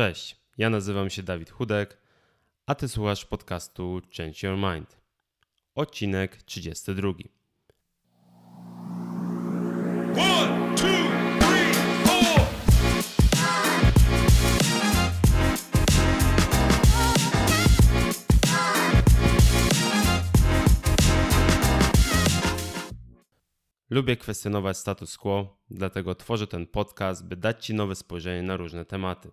Cześć, ja nazywam się Dawid Chudek, a ty słuchasz podcastu Change Your Mind. Odcinek 32. One, two, three, four. Lubię kwestionować status quo, dlatego tworzę ten podcast, by dać Ci nowe spojrzenie na różne tematy.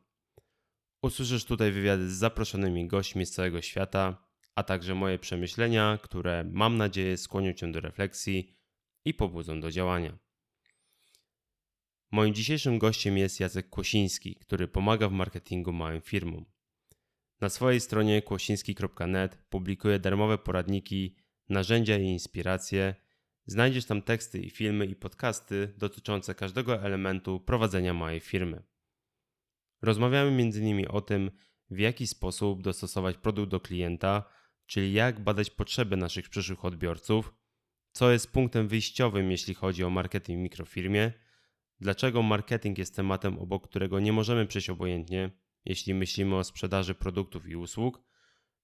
Usłyszysz tutaj wywiady z zaproszonymi gośćmi z całego świata, a także moje przemyślenia, które mam nadzieję skłonią Cię do refleksji i pobudzą do działania. Moim dzisiejszym gościem jest Jacek Kłosiński, który pomaga w marketingu małym firmom. Na swojej stronie kłosiński.net publikuje darmowe poradniki, narzędzia i inspiracje. Znajdziesz tam teksty i filmy i podcasty dotyczące każdego elementu prowadzenia małej firmy. Rozmawiamy m.in. o tym, w jaki sposób dostosować produkt do klienta, czyli jak badać potrzeby naszych przyszłych odbiorców, co jest punktem wyjściowym, jeśli chodzi o marketing w mikrofirmie, dlaczego marketing jest tematem, obok którego nie możemy przejść obojętnie, jeśli myślimy o sprzedaży produktów i usług,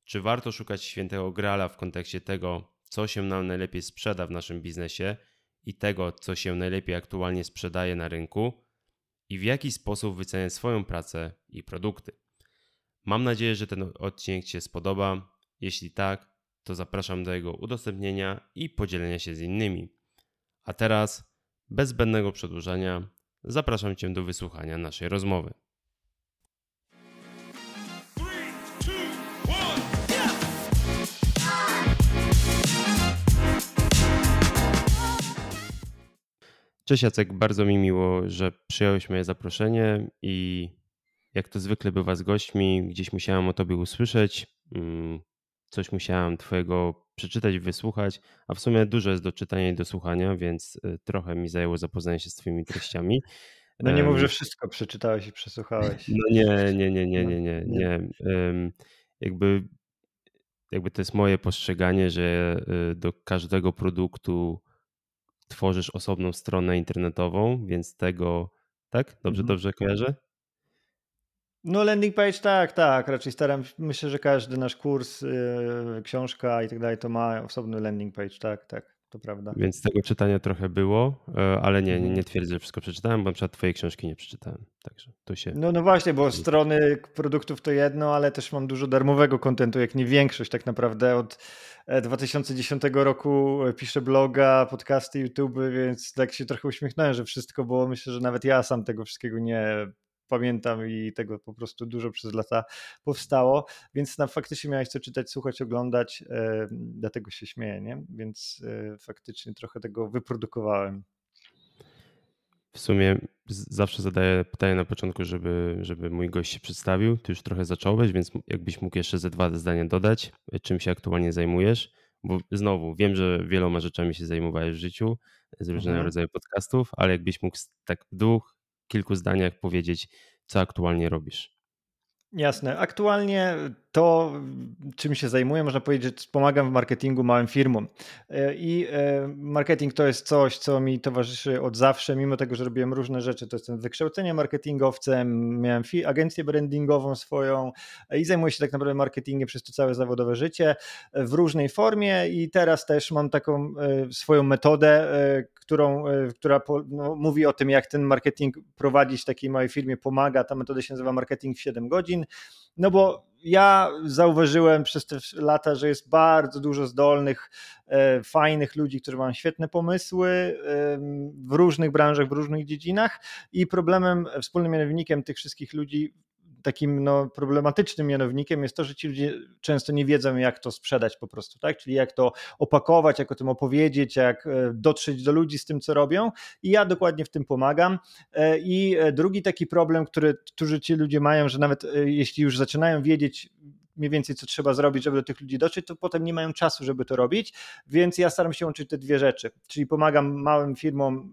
czy warto szukać świętego grala w kontekście tego, co się nam najlepiej sprzeda w naszym biznesie i tego, co się najlepiej aktualnie sprzedaje na rynku, i w jaki sposób wyceniać swoją pracę i produkty. Mam nadzieję, że ten odcinek Ci się spodoba. Jeśli tak, to zapraszam do jego udostępnienia i podzielenia się z innymi. A teraz, bez zbędnego przedłużania, zapraszam Cię do wysłuchania naszej rozmowy. Cześć Jacek, bardzo mi miło, że przyjąłeś moje zaproszenie i jak to zwykle bywa z gośćmi, gdzieś musiałem o tobie usłyszeć, mm, coś musiałem twojego przeczytać, wysłuchać, a w sumie dużo jest do czytania i do słuchania, więc y, trochę mi zajęło zapoznanie się z twoimi treściami. No nie mów, że wszystko przeczytałeś i przesłuchałeś. No nie, nie, nie, nie, nie, nie, nie. Jakby, jakby to jest moje postrzeganie, że y, do każdego produktu tworzysz osobną stronę internetową, więc tego, tak? Dobrze, mhm. dobrze kojarzę? No landing page tak, tak, raczej staram myślę, że każdy nasz kurs, yy, książka i tak dalej to ma osobny landing page, tak, tak, to prawda. Więc tego czytania trochę było, e, ale nie, nie, mhm. nie twierdzę, że wszystko przeczytałem, bo na przykład twojej książki nie przeczytałem, także to się... No, no właśnie, bo strony produktów to jedno, ale też mam dużo darmowego kontentu, jak nie większość tak naprawdę od 2010 e, roku piszę bloga, podcasty, YouTube, więc tak się trochę uśmiechnąłem, że wszystko, bo myślę, że nawet ja sam tego wszystkiego nie pamiętam i tego po prostu dużo przez lata powstało, więc tam faktycznie miałeś co czytać, słuchać, oglądać, e, dlatego się śmieję, nie? Więc e, faktycznie trochę tego wyprodukowałem. W sumie zawsze zadaję pytanie na początku, żeby, żeby mój gość się przedstawił. Ty już trochę zacząłeś, więc jakbyś mógł jeszcze ze dwa zdania dodać, czym się aktualnie zajmujesz. Bo znowu, wiem, że wieloma rzeczami się zajmowałeś w życiu, z różnego mhm. rodzaju podcastów, ale jakbyś mógł tak w dwóch, kilku zdaniach powiedzieć, co aktualnie robisz. Jasne. Aktualnie to, czym się zajmuję, można powiedzieć, że pomagam w marketingu małym firmom. E, I e, marketing to jest coś, co mi towarzyszy od zawsze, mimo tego, że robiłem różne rzeczy. To jestem wykształceniem marketingowcem, miałem agencję brandingową swoją e, i zajmuję się tak naprawdę marketingiem przez to całe zawodowe życie w różnej formie i teraz też mam taką swoją metodę, którą, która no, mówi o tym, jak ten marketing prowadzić w takiej małej firmie, pomaga. Ta metoda się nazywa marketing w 7 godzin. No bo ja zauważyłem przez te lata, że jest bardzo dużo zdolnych, e, fajnych ludzi, którzy mają świetne pomysły w różnych branżach, w różnych dziedzinach i problemem, wspólnym mianownikiem tych wszystkich ludzi takim no, problematycznym mianownikiem jest to, że ci ludzie często nie wiedzą, jak to sprzedać po prostu, tak? Czyli jak to opakować, jak o tym opowiedzieć, jak e, dotrzeć do ludzi z tym, co robią. I ja dokładnie w tym pomagam. E, I e, drugi taki problem, który, który ci ludzie mają, że nawet jeśli już zaczynają wiedzieć, mniej więcej co trzeba zrobić, żeby do tych ludzi dotrzeć, to potem nie mają czasu, żeby to robić, więc ja staram się łączyć te dwie rzeczy, czyli pomagam małym firmom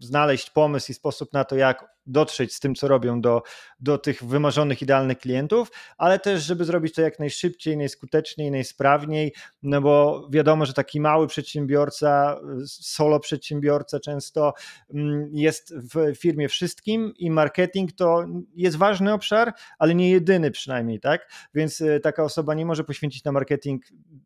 znaleźć pomysł i sposób na to, jak dotrzeć z tym, co robią do, do tych wymarzonych, idealnych klientów, ale też, żeby zrobić to jak najszybciej, najskuteczniej, najsprawniej, no bo wiadomo, że taki mały przedsiębiorca, solo przedsiębiorca często mm, jest w firmie wszystkim i marketing to jest ważny obszar, ale nie jedyny przynajmniej, tak? Więc e, taka osoba nie może poświęcić na marketing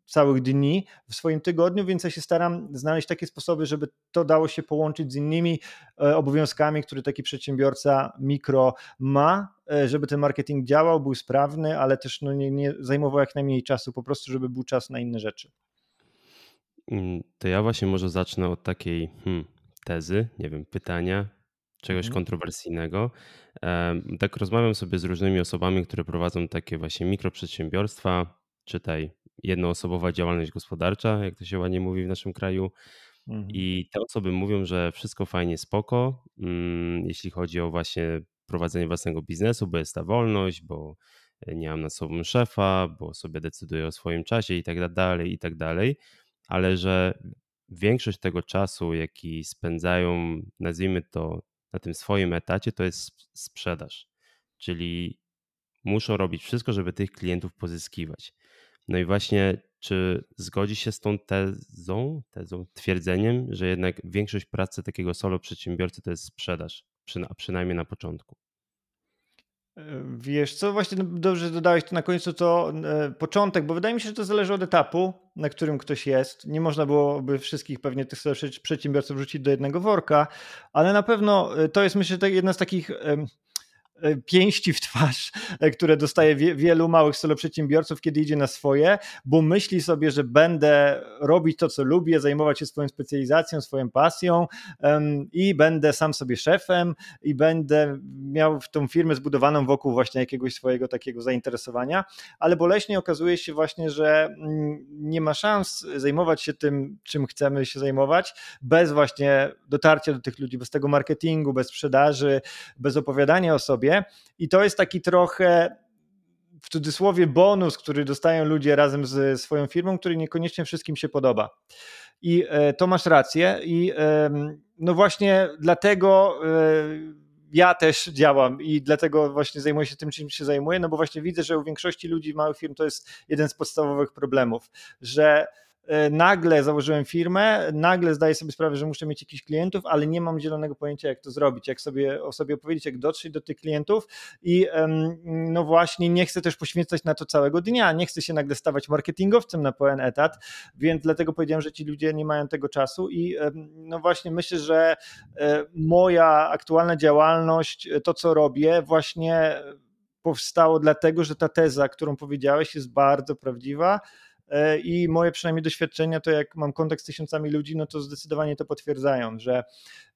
całych dni w swoim tygodniu, więc ja się staram znaleźć takie sposoby, żeby to dało się połączyć z innymi e, obowiązkami, które taki przedsiębiorca mikro ma, e, żeby ten marketing działał, był sprawny, ale też no nie, nie zajmował jak najmniej czasu, po prostu, żeby był czas na inne rzeczy. Mm, to ja właśnie może zacznę od takiej hmm, tezy, nie wiem, pytania, czegoś mhm. kontrowersyjnego. Tak rozmawiam sobie z różnymi osobami, które prowadzą takie właśnie mikroprzedsiębiorstwa, czytaj jednoosobowa działalność gospodarcza, jak to się ładnie mówi w naszym kraju. Mhm. I te osoby mówią, że wszystko fajnie, spoko, mm, jeśli chodzi o właśnie prowadzenie własnego biznesu, bo jest ta wolność, bo nie mam nad sobą szefa, bo sobie decyduję o swoim czasie i tak dalej, i tak dalej, ale że większość tego czasu, jaki spędzają, nazwijmy to na tym swoim etacie, to jest sprzedaż. Czyli muszą robić wszystko, żeby tych klientów pozyskiwać. No i właśnie, czy zgodzi się z tą tezą, tezą, twierdzeniem, że jednak większość pracy takiego solo przedsiębiorcy to jest sprzedaż, a przynajmniej na początku? E, wiesz co, właśnie no, dobrze dodałeś to na końcu to e, początek, bo wydaje mi się, że to zależy od etapu, na którym ktoś jest. Nie można byłoby wszystkich pewnie tych przedsiębiorców wrzucić do jednego worka, ale na pewno e, to jest myślę jedna z takich pięści w twarz, e, które dostaje wielu małych soloprzedsiębiorców, kiedy idzie na swoje, bo myśli sobie, że będę robić to, co lubię, zajmować się swoją specjalizacją, swoją pasją i będę sam sobie szefem i będę miał tą firmę zbudowaną wokół właśnie jakiegoś swojego takiego zainteresowania, ale boleśnie okazuje się właśnie, że mm, nie ma szans zajmować się tym, czym chcemy się zajmować, bez właśnie dotarcia do tych ludzi, bez tego marketingu, bez sprzedaży, bez opowiadania o sobie, i to jest taki trochę w cudzysłowie bonus, który dostają ludzie razem ze swoją firmą, który niekoniecznie wszystkim się podoba. I e, to masz rację. I no właśnie dlatego e, ja też działam i dlatego właśnie zajmuję się tym, czym się zajmuję, no bo właśnie widzę, że u większości ludzi małych firm to jest jeden z podstawowych problemów, że nagle założyłem firmę, nagle zdaję sobie sprawę, że muszę mieć jakichś klientów, ale nie mam zielonego pojęcia, jak to zrobić, jak sobie o sobie opowiedzieć, jak dotrzeć do tych klientów i no właśnie nie chcę też poświęcać na to całego dnia, nie chcę się nagle stawać marketingowcem na pełen etat, więc dlatego powiedziałem, że ci ludzie nie mają tego czasu i no właśnie myślę, że e, moja aktualna działalność, to co robię, właśnie powstało dlatego, że ta teza, którą powiedziałeś jest bardzo prawdziwa, E, i moje przynajmniej doświadczenia, to jak mam kontakt z tysiącami ludzi, no to zdecydowanie to potwierdzają, że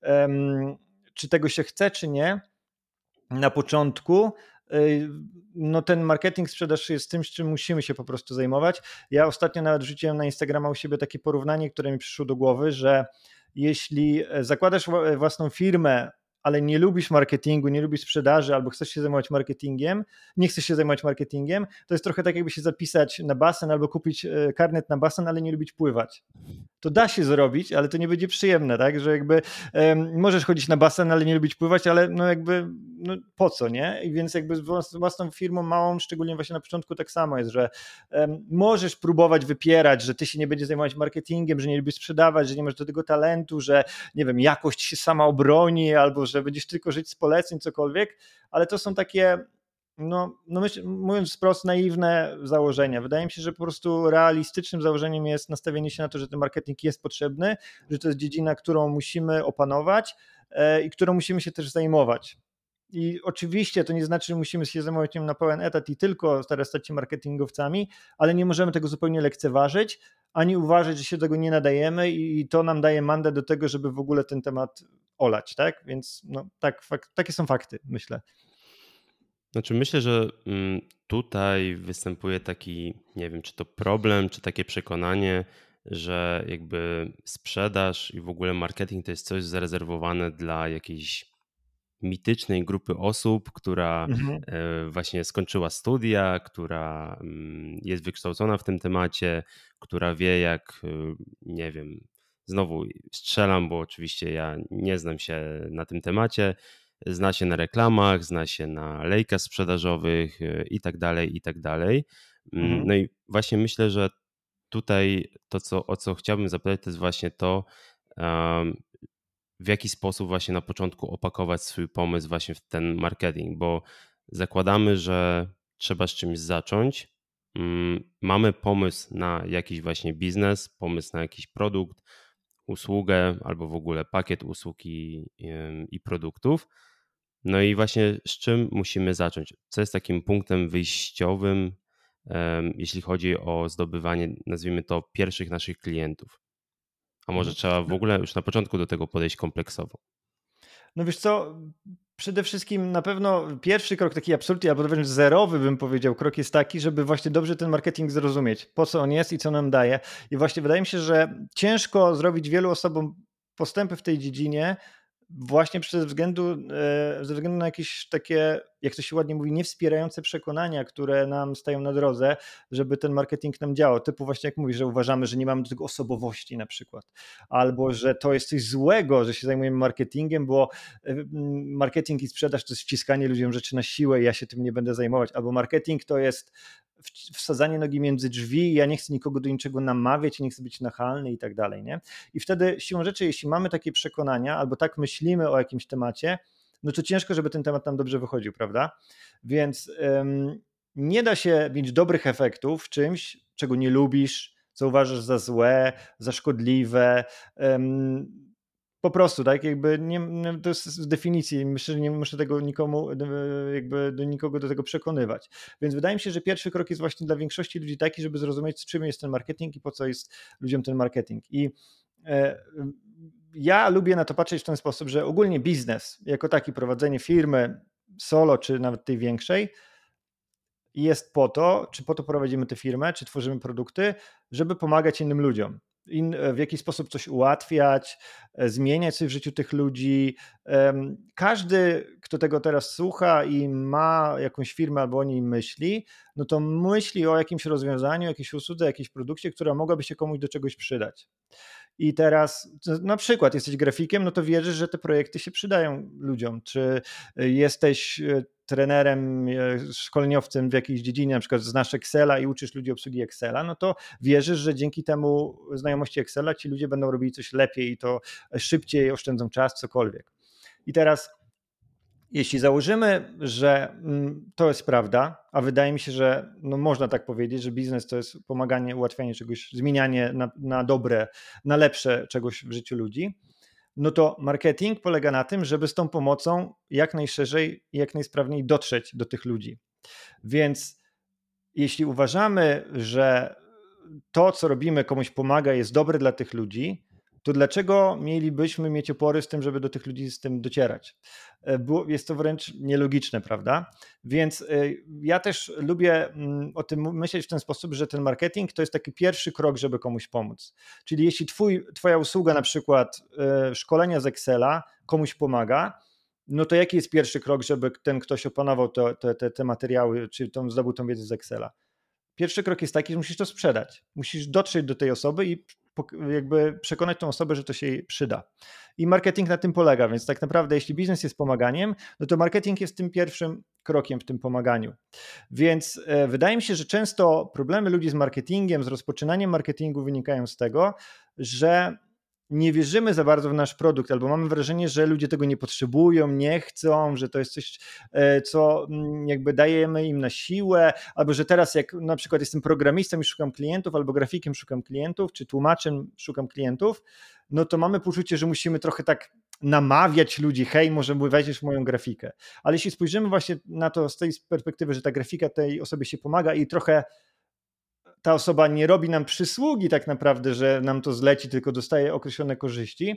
um, czy tego się chce, czy nie, na początku e, no ten marketing, sprzedaż jest tym, z czym musimy się po prostu zajmować. Ja ostatnio nawet wrzuciłem na Instagrama u siebie takie porównanie, które mi przyszło do głowy, że jeśli zakładasz własną firmę ale nie lubisz marketingu, nie lubisz sprzedaży albo chcesz się zajmować marketingiem, nie chcesz się zajmować marketingiem, to jest trochę tak jakby się zapisać na basen albo kupić e, karnet na basen, ale nie lubić pływać. To da się zrobić, ale to nie będzie przyjemne, tak, że jakby um, możesz chodzić na basen, ale nie lubić pływać, ale no jakby no po co, nie? I więc jakby z własną firmą małą, szczególnie właśnie na początku tak samo jest, że um, możesz próbować wypierać, że ty się nie będziesz zajmować marketingiem, że nie lubisz sprzedawać, że nie masz do tego talentu, że nie wiem, jakość się sama obroni albo że że będziesz tylko żyć z poleceń, cokolwiek, ale to są takie, no, no myśl, mówiąc wprost, naiwne założenia. Wydaje mi się, że po prostu realistycznym założeniem jest nastawienie się na to, że ten marketing jest potrzebny, że to jest dziedzina, którą musimy opanować e, i którą musimy się też zajmować. I oczywiście to nie znaczy, że musimy się zajmować nim na pełen etat i tylko teraz stać się marketingowcami, ale nie możemy tego zupełnie lekceważyć, ani uważać, że się tego nie nadajemy i to nam daje mandat do tego, żeby w ogóle ten temat olać, tak? Więc no, tak, fak, takie są fakty, myślę. Znaczy, myślę, że mm, tutaj występuje taki, nie wiem, czy to problem, czy takie przekonanie, że jakby sprzedaż i w ogóle marketing to jest coś zarezerwowane dla jakiejś mitycznej grupy osób, która mhm. E, właśnie skończyła studia, która mm, jest wykształcona w tym temacie, która wie, jak, e, nie wiem, znowu strzelam, bo oczywiście ja nie znam się na tym temacie, zna się na reklamach, zna się na lejkach sprzedażowych i tak dalej, i tak dalej. Mm, mhm. No i właśnie myślę, że tutaj to, co, o co chciałbym zapytać, to jest właśnie to, w jaki sposób właśnie na początku opakować swój pomysł właśnie w ten marketing, bo zakładamy, że trzeba z czymś zacząć. Mm, mamy pomysł na jakiś właśnie biznes, pomysł na jakiś produkt, usługę albo w ogóle pakiet usług i, i produktów. No i właśnie z czym musimy zacząć? Co jest takim punktem wyjściowym, jeśli chodzi o zdobywanie, nazwijmy to, pierwszych naszych klientów? A może mhm. trzeba w ogóle już na początku do tego podejść kompleksowo? No wiesz co, przede wszystkim na pewno pierwszy krok, taki absolutnie, albo wręcz zerowy bym powiedział, krok jest taki, żeby właśnie dobrze ten marketing zrozumieć, po co on jest i co nam daje. I właśnie wydaje mi się, że ciężko zrobić wielu osobom postępy w tej dziedzinie, właśnie ze względu, e, ze względu na jakieś takie, jak to się ładnie mówi, niewspierające przekonania, które nam stają na drodze, żeby ten marketing nam działał. Typu właśnie jak mówisz, że uważamy, że nie mamy do tego osobowości na przykład, albo że to jest coś złego, że się zajmujemy marketingiem, bo e, marketing i sprzedaż to jest wciskanie ludziom rzeczy na siłę i ja się tym nie będę zajmować, albo marketing to jest wsadzanie nogi między drzwi, ja nie chcę nikogo do niczego namawiać, nie chcę być nachalny i tak dalej. Nie? I wtedy siłą rzeczy, jeśli mamy takie przekonania albo tak myślimy o jakimś temacie, no to ciężko, żeby ten temat nam dobrze wychodził, prawda? Więc um, nie da się mieć dobrych efektów w czymś, czego nie lubisz, co uważasz za złe, za szkodliwe. Um, po prostu, tak, jakby nie, to jest z definicji, myślę, że nie muszę tego nikomu, e, jakby do nikogo do tego przekonywać. Więc wydaje mi się, że pierwszy krok jest właśnie dla większości ludzi taki, żeby zrozumieć, czym jest ten marketing i po co jest ludziom ten marketing. I e, ja lubię na to patrzeć w ten sposób, że ogólnie biznes, jako taki prowadzenie firmy solo, czy nawet tej większej, jest po to, czy po to prowadzimy tę firmę, czy tworzymy produkty, żeby pomagać innym ludziom in, e, w jakiś sposób coś ułatwiać, e, zmieniać coś w życiu tych ludzi. Każdy, kto tego teraz słucha i ma jakąś firmę albo o niej myśli, no to myśli o jakimś rozwiązaniu, jakiejś usłudze, jakiejś produkcie, która mogłaby się komuś do czegoś przydać. I teraz na przykład jesteś grafikiem, no to wierzysz, że te projekty się przydają ludziom. Czy jesteś e, trenerem, e, szkoleniowcem w jakiejś dziedzinie, na przykład znasz Excela i uczysz ludzi obsługi Excela, no to wierzysz, że dzięki temu znajomości Excela ci ludzie będą robili coś lepiej i to szybciej, oszczędzą czas, cokolwiek. I teraz jeśli założymy, że mm, to jest prawda, a wydaje mi się, że no można tak powiedzieć, że biznes to jest pomaganie, ułatwianie czegoś, zmienianie na, na dobre, na lepsze czegoś w życiu ludzi, no to marketing polega na tym, żeby z tą pomocą jak najszerzej i jak najsprawniej dotrzeć do tych ludzi. Więc jeśli uważamy, że to, co robimy, komuś pomaga, jest dobre dla tych ludzi, to dlaczego mielibyśmy mieć opory z tym, żeby do tych ludzi z tym docierać? E, jest to wręcz nielogiczne, prawda? Więc e, ja też lubię mm, o tym myśleć w ten sposób, że ten marketing to jest taki pierwszy krok, żeby komuś pomóc. Czyli jeśli twój, twoja usługa, na przykład e, szkolenia z Excela, komuś pomaga, no to jaki jest pierwszy krok, żeby ten ktoś opanował te, te, te, te materiały, czy tą, zdobył tą wiedzę z Excela? Pierwszy krok jest taki, że musisz to sprzedać. Musisz dotrzeć do tej osoby i jakby przekonać tą osobę, że to się jej przyda. I marketing na tym polega, więc tak naprawdę jeśli biznes jest pomaganiem, no to marketing jest tym pierwszym krokiem w tym pomaganiu. Więc e, wydaje mi się, że często problemy ludzi z marketingiem, z rozpoczynaniem marketingu wynikają z tego, że nie wierzymy za bardzo w nasz produkt, albo mamy wrażenie, że ludzie tego nie potrzebują, nie chcą, że to jest coś, e, co mm, jakby dajemy im na siłę, albo że teraz jak na przykład jestem programistą i szukam klientów, albo grafikiem szukam klientów, czy tłumaczem szukam klientów, no to mamy poczucie, że musimy trochę tak namawiać ludzi, hej, może wejdziesz w moją grafikę. Ale jeśli spojrzymy właśnie na to z tej perspektywy, że ta grafika tej osobie się pomaga i trochę ta osoba nie robi nam przysługi tak naprawdę, że nam to zleci, tylko dostaje określone korzyści,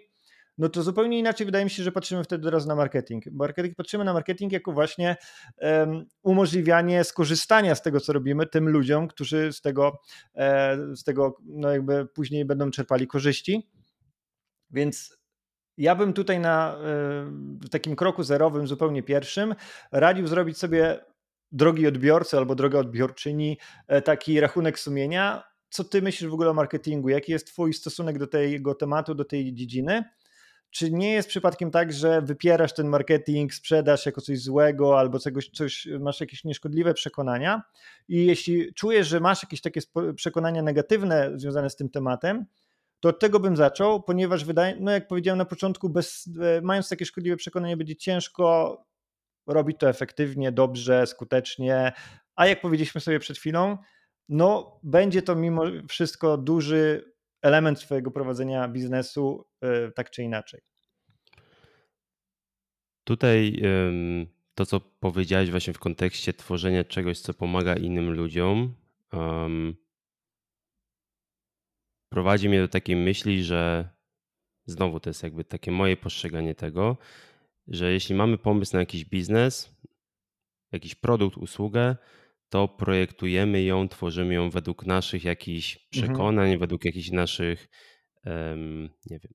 no to zupełnie inaczej wydaje mi się, że patrzymy wtedy teraz na marketing. Marketing patrzymy na marketing jako właśnie um, umożliwianie skorzystania z tego, co robimy tym ludziom, którzy z tego, e, z tego no jakby później będą czerpali korzyści. Więc ja bym tutaj na e, takim kroku zerowym, zupełnie pierwszym, radził zrobić sobie drogi odbiorcy albo droga odbiorczyni e, taki rachunek sumienia. Co ty myślisz w ogóle o marketingu? Jaki jest twój stosunek do tego tematu, do tej dziedziny? czy nie jest przypadkiem tak, że wypierasz ten marketing, sprzedaż jako coś złego albo czegoś, coś, masz jakieś nieszkodliwe przekonania i jeśli czujesz, że masz jakieś takie przekonania negatywne związane z tym tematem, to od tego bym zaczął, ponieważ wydaje, no jak powiedziałem na początku, bez, e, mając takie szkodliwe przekonanie będzie ciężko robić to efektywnie, dobrze, skutecznie, a jak powiedzieliśmy sobie przed chwilą, no będzie to mimo wszystko duży element Twojego prowadzenia biznesu, e, tak czy inaczej. Tutaj to, co powiedziałeś właśnie w kontekście tworzenia czegoś, co pomaga innym ludziom, um, prowadzi mnie do takiej myśli, że znowu to jest jakby takie moje postrzeganie tego, że jeśli mamy pomysł na jakiś biznes, jakiś produkt, usługę, to projektujemy ją, tworzymy ją według naszych jakichś mhm. przekonań, mhm. według jakichś naszych, um, nie wiem,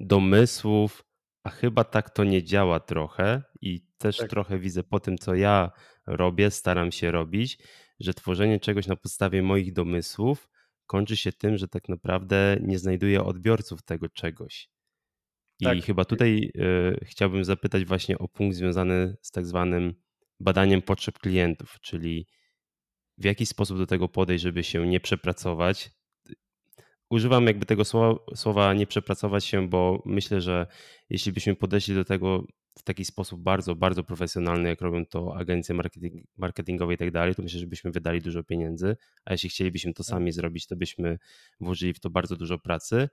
domysłów, a chyba tak to nie działa trochę i też tak. trochę widzę po tym, co ja robię, staram się robić, że tworzenie czegoś na podstawie moich domysłów kończy się tym, że tak naprawdę nie znajduję odbiorców tego czegoś. I tak. chyba tutaj y, chciałbym zapytać właśnie o punkt związany z tak zwanym badaniem potrzeb klientów, czyli w jaki sposób do tego podejść, żeby się nie przepracować. Używam jakby tego słowa, słowa nie przepracować się, bo myślę, że jeśli byśmy podeszli do tego w taki sposób bardzo, bardzo profesjonalny, jak robią to agencje marketing, marketingowe i tak dalej, to myślę, że byśmy wydali dużo pieniędzy, a jeśli chcielibyśmy to tak. sami zrobić, to byśmy włożyli w to bardzo dużo pracy,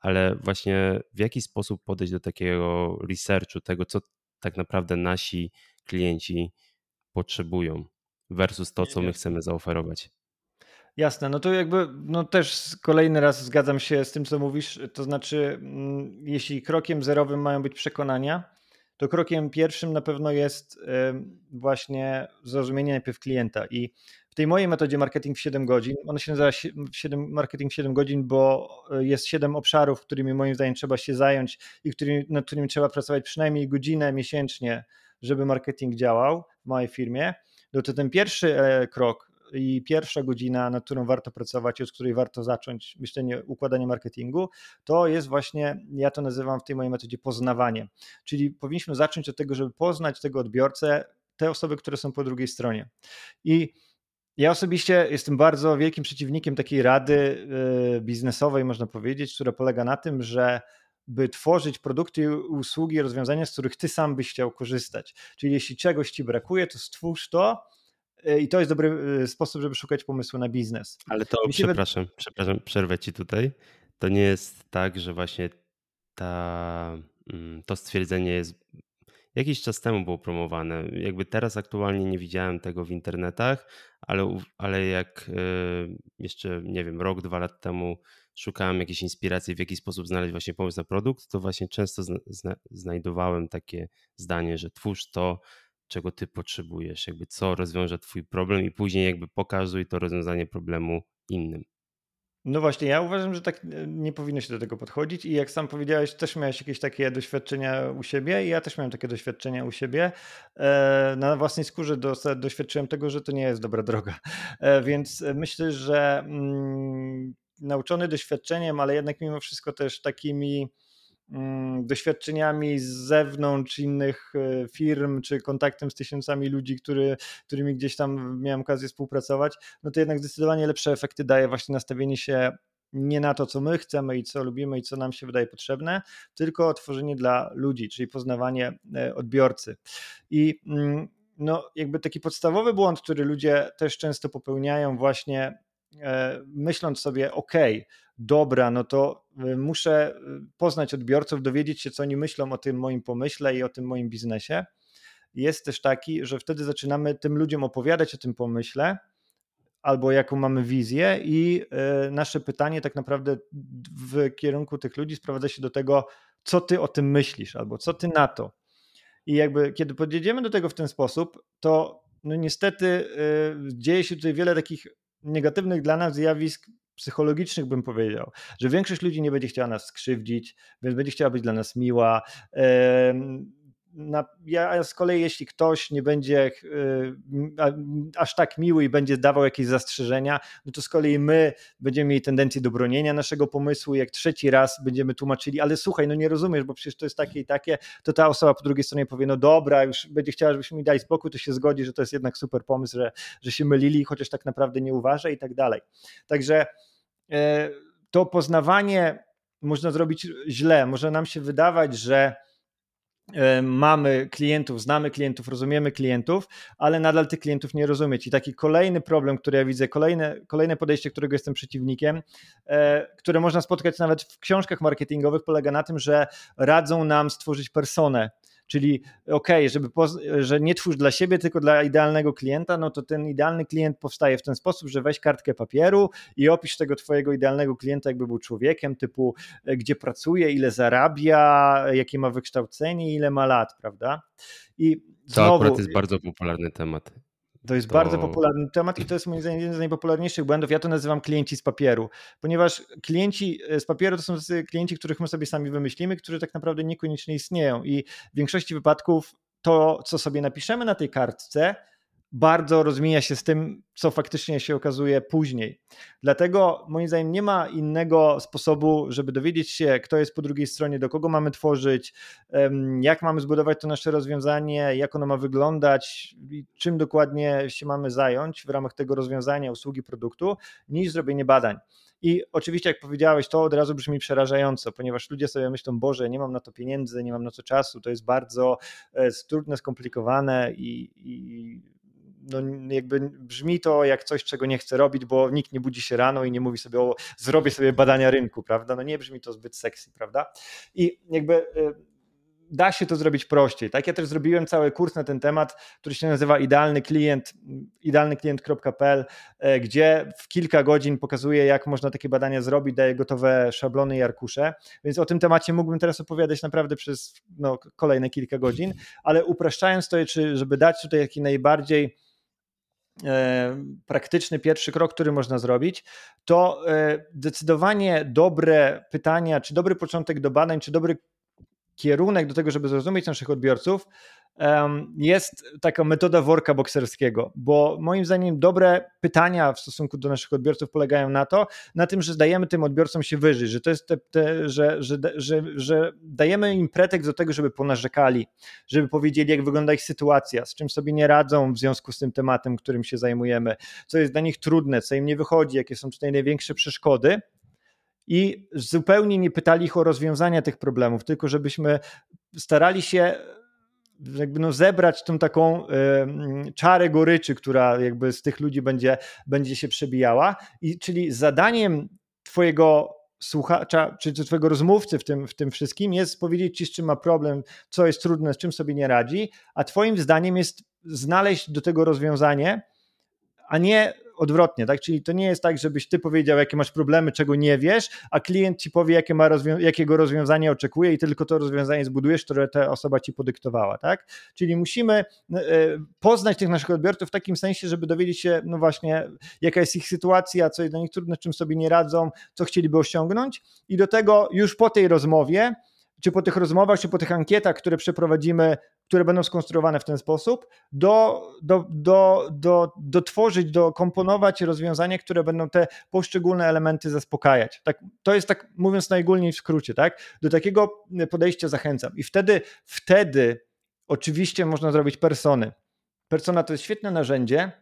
ale właśnie w jaki sposób podejść do takiego researchu, tego, co tak naprawdę nasi klienci potrzebują versus to, co my chcemy zaoferować. Jasne, no to jakby no też kolejny raz zgadzam się z tym, co mówisz. To znaczy, mm, jeśli krokiem zerowym mają być przekonania, to krokiem pierwszym na pewno jest właśnie zrozumienie najpierw klienta. I w tej mojej metodzie marketing w 7 godzin, ona się nazywa 7, marketing w 7 godzin, bo e, jest 7 obszarów, którymi moim zdaniem trzeba się zająć i którymi, nad którymi trzeba pracować przynajmniej godzinę miesięcznie, żeby marketing działał w mojej firmie. No to ten pierwszy e, krok i pierwsza godzina, nad którą warto pracować, od której warto zacząć myślenie, układanie marketingu, to jest właśnie, ja to nazywam w tej mojej metodzie poznawanie. Czyli powinniśmy zacząć od tego, żeby poznać tego odbiorcę, te osoby, które są po drugiej stronie. I ja osobiście jestem bardzo wielkim przeciwnikiem takiej rady e, biznesowej, można powiedzieć, która polega na tym, że by tworzyć produkty, usługi, rozwiązania, z których ty sam byś chciał korzystać. Czyli jeśli czegoś ci brakuje, to stwórz to e, i to jest dobry e, sposób, żeby szukać pomysłu na biznes. Ale to, przepraszam, przepraszam, przerwę ci tutaj. To nie jest tak, że właśnie ta, mm, to stwierdzenie jest jakiś czas temu było promowane. Jakby teraz aktualnie nie widziałem tego w internetach, ale, ale jak e, jeszcze, nie wiem, rok, dwa lat temu szukałem jakiejś inspiracji, w jaki sposób znaleźć właśnie pomysł na produkt, to właśnie często zna znajdowałem takie zdanie, że twórz to, czego ty potrzebujesz, jakby co rozwiąże twój problem i później jakby pokazuj to rozwiązanie problemu innym. No właśnie, ja uważam, że tak e, nie powinno się do tego podchodzić i jak sam powiedziałeś, też miałeś jakieś takie doświadczenia u siebie i ja też miałem takie doświadczenia u siebie. E, na własnej skórze doświadczyłem tego, że to nie jest dobra droga. E, więc myślę, że mm, nauczony doświadczeniem, ale jednak mimo wszystko też takimi doświadczeniami z zewnątrz innych e, firm, czy kontaktem z tysiącami ludzi, który, którymi gdzieś tam miałem okazję współpracować, no to jednak zdecydowanie lepsze efekty daje właśnie nastawienie się nie na to, co my chcemy i co lubimy i co nam się wydaje potrzebne, tylko tworzenie dla ludzi, czyli poznawanie e, odbiorcy. I mm, no, jakby taki podstawowy błąd, który ludzie też często popełniają, właśnie E, myśląc sobie, ok, dobra, no to e, muszę e, poznać odbiorców, dowiedzieć się, co oni myślą o tym moim pomyśle i o tym moim biznesie, jest też taki, że wtedy zaczynamy tym ludziom opowiadać o tym pomyśle, albo jaką mamy wizję, i nasze pytanie tak naprawdę w kierunku tych ludzi sprowadza się do tego, co ty o tym myślisz, albo co ty na to. I jakby kiedy podjedziemy do tego w ten sposób, to no niestety dzieje się tutaj wiele takich negatywnych dla nas zjawisk psychologicznych bym powiedział, że większość ludzi nie będzie chciała nas skrzywdzić, więc będzie chciała być dla nas miła. Na, ja z kolei, jeśli ktoś nie będzie y, aż tak miły i będzie dawał jakieś zastrzeżenia, no to z kolei my będziemy mieli tendencję do bronienia naszego pomysłu. Jak trzeci raz będziemy tłumaczyli, ale słuchaj, no nie rozumiesz, bo przecież to jest takie i takie, to ta osoba po drugiej stronie powie, no dobra, już będzie chciała, żebyśmy mi dali spokój, to się zgodzi, że to jest jednak super pomysł, że, że się mylili, chociaż tak naprawdę nie uważa i tak dalej. Także e, to poznawanie można zrobić źle. Może nam się wydawać, że E, mamy klientów, znamy klientów, rozumiemy klientów, ale nadal tych klientów nie rozumieć. I taki kolejny problem, który ja widzę, kolejne, kolejne podejście, którego jestem przeciwnikiem, e, które można spotkać nawet w książkach marketingowych, polega na tym, że radzą nam stworzyć personę Czyli ok, żeby że nie twórz dla siebie, tylko dla idealnego klienta, no to ten idealny klient powstaje w ten sposób, że weź kartkę papieru i opisz tego twojego idealnego klienta, jakby był człowiekiem, typu e, gdzie pracuje, ile zarabia, jakie ma wykształcenie, ile ma lat, prawda? I to znowu, akurat jest bardzo popularny temat. To jest to... bardzo popularny temat i to jest moim zdaniem jeden z najpopularniejszych błędów. Ja to nazywam klienci z papieru, ponieważ klienci e, z papieru to są klienci, których my sobie sami wymyślimy, którzy tak naprawdę niekoniecznie istnieją i w większości wypadków to, co sobie napiszemy na tej kartce, bardzo rozmija się z tym, co faktycznie się okazuje później. Dlatego moim zdaniem nie ma innego sposobu, żeby dowiedzieć się, kto jest po drugiej stronie, do kogo mamy tworzyć, jak mamy zbudować to nasze rozwiązanie, jak ono ma wyglądać, czym dokładnie się mamy zająć w ramach tego rozwiązania, usługi, produktu, niż zrobienie badań. I oczywiście, jak powiedziałeś, to od razu brzmi przerażająco, ponieważ ludzie sobie myślą, Boże, nie mam na to pieniędzy, nie mam na to czasu, to jest bardzo e, trudne, skomplikowane i, i no jakby brzmi to jak coś, czego nie chcę robić, bo nikt nie budzi się rano i nie mówi sobie o zrobię sobie badania rynku, prawda? No nie brzmi to zbyt sexy, prawda? I jakby y, da się to zrobić prościej. Tak, ja też zrobiłem cały kurs na ten temat, który się nazywa Idealny Klient, idealnyklient.pl, e, gdzie w kilka godzin pokazuję, jak można takie badania zrobić, daję gotowe szablony i arkusze, więc o tym temacie mógłbym teraz opowiadać naprawdę przez no, kolejne kilka godzin, ale upraszczając to, czy żeby dać tutaj taki najbardziej praktyczny pierwszy krok, który można zrobić, to e, zdecydowanie dobre pytania, czy dobry początek do badań, czy dobry kierunek do tego, żeby zrozumieć naszych odbiorców, jest taka metoda worka bokserskiego, bo moim zdaniem dobre pytania w stosunku do naszych odbiorców polegają na to, na tym, że dajemy tym odbiorcom się wyżyć, że to jest te, te że, że, że, że dajemy im pretekst do tego, żeby ponarzekali, żeby powiedzieli, jak wygląda ich sytuacja, z czym sobie nie radzą w związku z tym tematem, którym się zajmujemy, co jest dla nich trudne, co im nie wychodzi, jakie są tutaj największe przeszkody i zupełnie nie pytali ich o rozwiązania tych problemów, tylko żebyśmy starali się jakby no zebrać tą taką y, czarę goryczy, która jakby z tych ludzi będzie, będzie się przebijała. I czyli zadaniem twojego słuchacza, czy, czy twojego rozmówcy w tym, w tym wszystkim jest powiedzieć ci, z czym ma problem, co jest trudne, z czym sobie nie radzi, a twoim zdaniem jest znaleźć do tego rozwiązanie, a nie odwrotnie, tak? Czyli to nie jest tak, żebyś ty powiedział, jakie masz problemy, czego nie wiesz, a klient ci powie, jakie ma rozwią- jakiego rozwiązania oczekuje i tylko to rozwiązanie zbudujesz, które ta osoba ci podyktowała, tak? Czyli musimy e, poznać tych naszych odbiorców w takim sensie, żeby dowiedzieć się, no właśnie, jaka jest ich sytuacja, co jest dla nich trudne, czym sobie nie radzą, co chcieliby osiągnąć i do tego już po tej rozmowie czy po tych rozmowach, czy po tych ankietach, które przeprowadzimy, które będą skonstruowane w ten sposób, do, do, do, do, dotworzyć, dokomponować rozwiązania, które będą te poszczególne elementy zaspokajać. Tak, to jest tak, mówiąc najogólniej w skrócie, tak? Do takiego podejścia zachęcam. I wtedy, wtedy oczywiście można zrobić persony. Persona to jest świetne narzędzie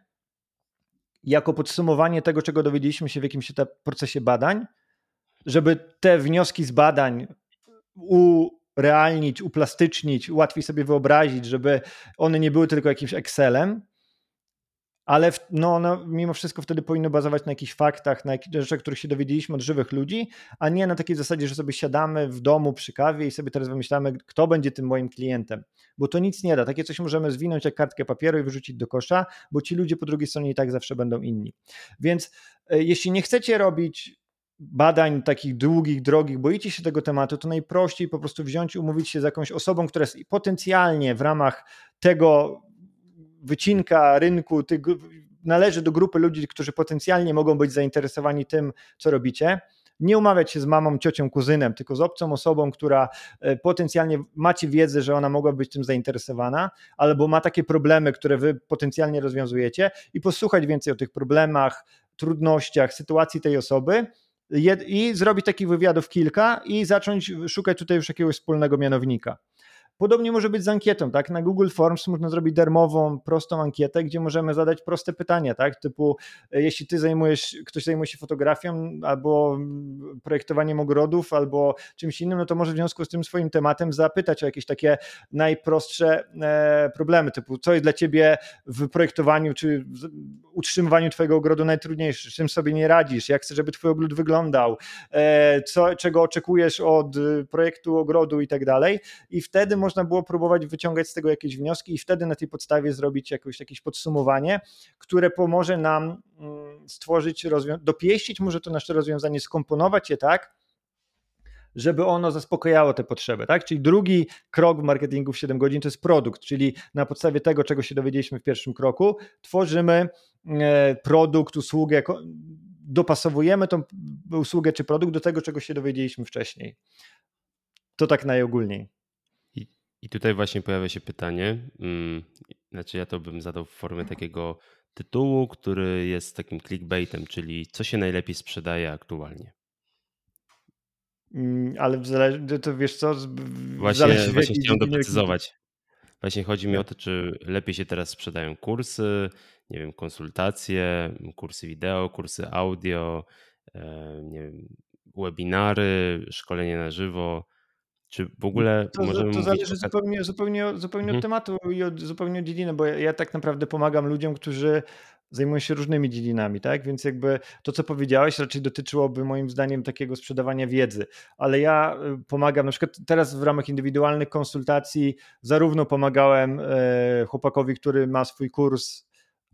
jako podsumowanie tego, czego dowiedzieliśmy się w jakimś procesie badań, żeby te wnioski z badań urealnić, uplastycznić, łatwiej sobie wyobrazić, żeby one nie były tylko jakimś Excelem, ale w, no, no, mimo wszystko wtedy powinno bazować na jakichś faktach, na rzeczach, których się dowiedzieliśmy od żywych ludzi, a nie na takiej zasadzie, że sobie siadamy w domu przy kawie i sobie teraz wymyślamy, kto będzie tym moim klientem, bo to nic nie da. Takie coś możemy zwinąć jak kartkę papieru i wyrzucić do kosza, bo ci ludzie po drugiej stronie i tak zawsze będą inni. Więc e, jeśli nie chcecie robić badań takich długich, drogich, boicie się tego tematu, to najprościej po prostu wziąć umówić się z jakąś osobą, która jest potencjalnie w ramach tego wycinka rynku, należy do grupy ludzi, którzy potencjalnie mogą być zainteresowani tym, co robicie. nie umawiać się z mamą, ciocią, kuzynem, tylko z obcą osobą, która e, potencjalnie macie wiedzę, że ona mogła być tym zainteresowana, albo ma takie problemy, które wy potencjalnie rozwiązujecie i posłuchać więcej o tych problemach, trudnościach, sytuacji tej osoby i zrobić takich wywiadów kilka i zacząć szukać tutaj już jakiegoś wspólnego mianownika. Podobnie może być z ankietą, tak? Na Google Forms można zrobić darmową, prostą ankietę, gdzie możemy zadać proste pytania, tak? Typu, e, jeśli ty zajmujesz, ktoś zajmuje się fotografią albo projektowaniem ogrodów, albo czymś innym, no to może w związku z tym swoim tematem zapytać o jakieś takie najprostsze e, problemy, typu, co jest dla ciebie w projektowaniu czy utrzymywaniu twojego ogrodu najtrudniejsze, czym sobie nie radzisz, jak chcesz, żeby twój ogród wyglądał, e, co, czego oczekujesz od projektu ogrodu i tak dalej. I wtedy można można było próbować wyciągać z tego jakieś wnioski i wtedy na tej podstawie zrobić jakoś, jakieś podsumowanie, które pomoże nam mm, stworzyć, dopieścić może to nasze rozwiązanie, skomponować je tak, żeby ono zaspokajało te potrzeby. Tak? Czyli drugi krok w marketingu w 7 godzin to jest produkt, czyli na podstawie tego, czego się dowiedzieliśmy w pierwszym kroku, tworzymy e, produkt, usługę, dopasowujemy tą usługę czy produkt do tego, czego się dowiedzieliśmy wcześniej. To tak najogólniej. I tutaj właśnie pojawia się pytanie, mm, znaczy ja to bym zadał w formie takiego tytułu, który jest takim clickbaitem, czyli co się najlepiej sprzedaje aktualnie. Mm, ale w to wiesz co? Właśnie, zależy właśnie chciałem doprecyzować. Właśnie chodzi mi o to, czy lepiej się teraz sprzedają kursy, nie wiem, konsultacje, kursy wideo, kursy audio, nie wiem, webinary, szkolenie na żywo czy w ogóle to, możemy To zależy zupełnie, zupełnie, zupełnie mhm. od tematu i od, zupełnie od dziedziny, bo ja, ja, tak naprawdę pomagam ludziom, którzy zajmują się różnymi dziedzinami, tak? Więc jakby to, co powiedziałeś, raczej dotyczyłoby moim zdaniem takiego sprzedawania wiedzy, ale ja y, pomagam, na przykład teraz w ramach indywidualnych konsultacji zarówno pomagałem e, chłopakowi, który ma swój kurs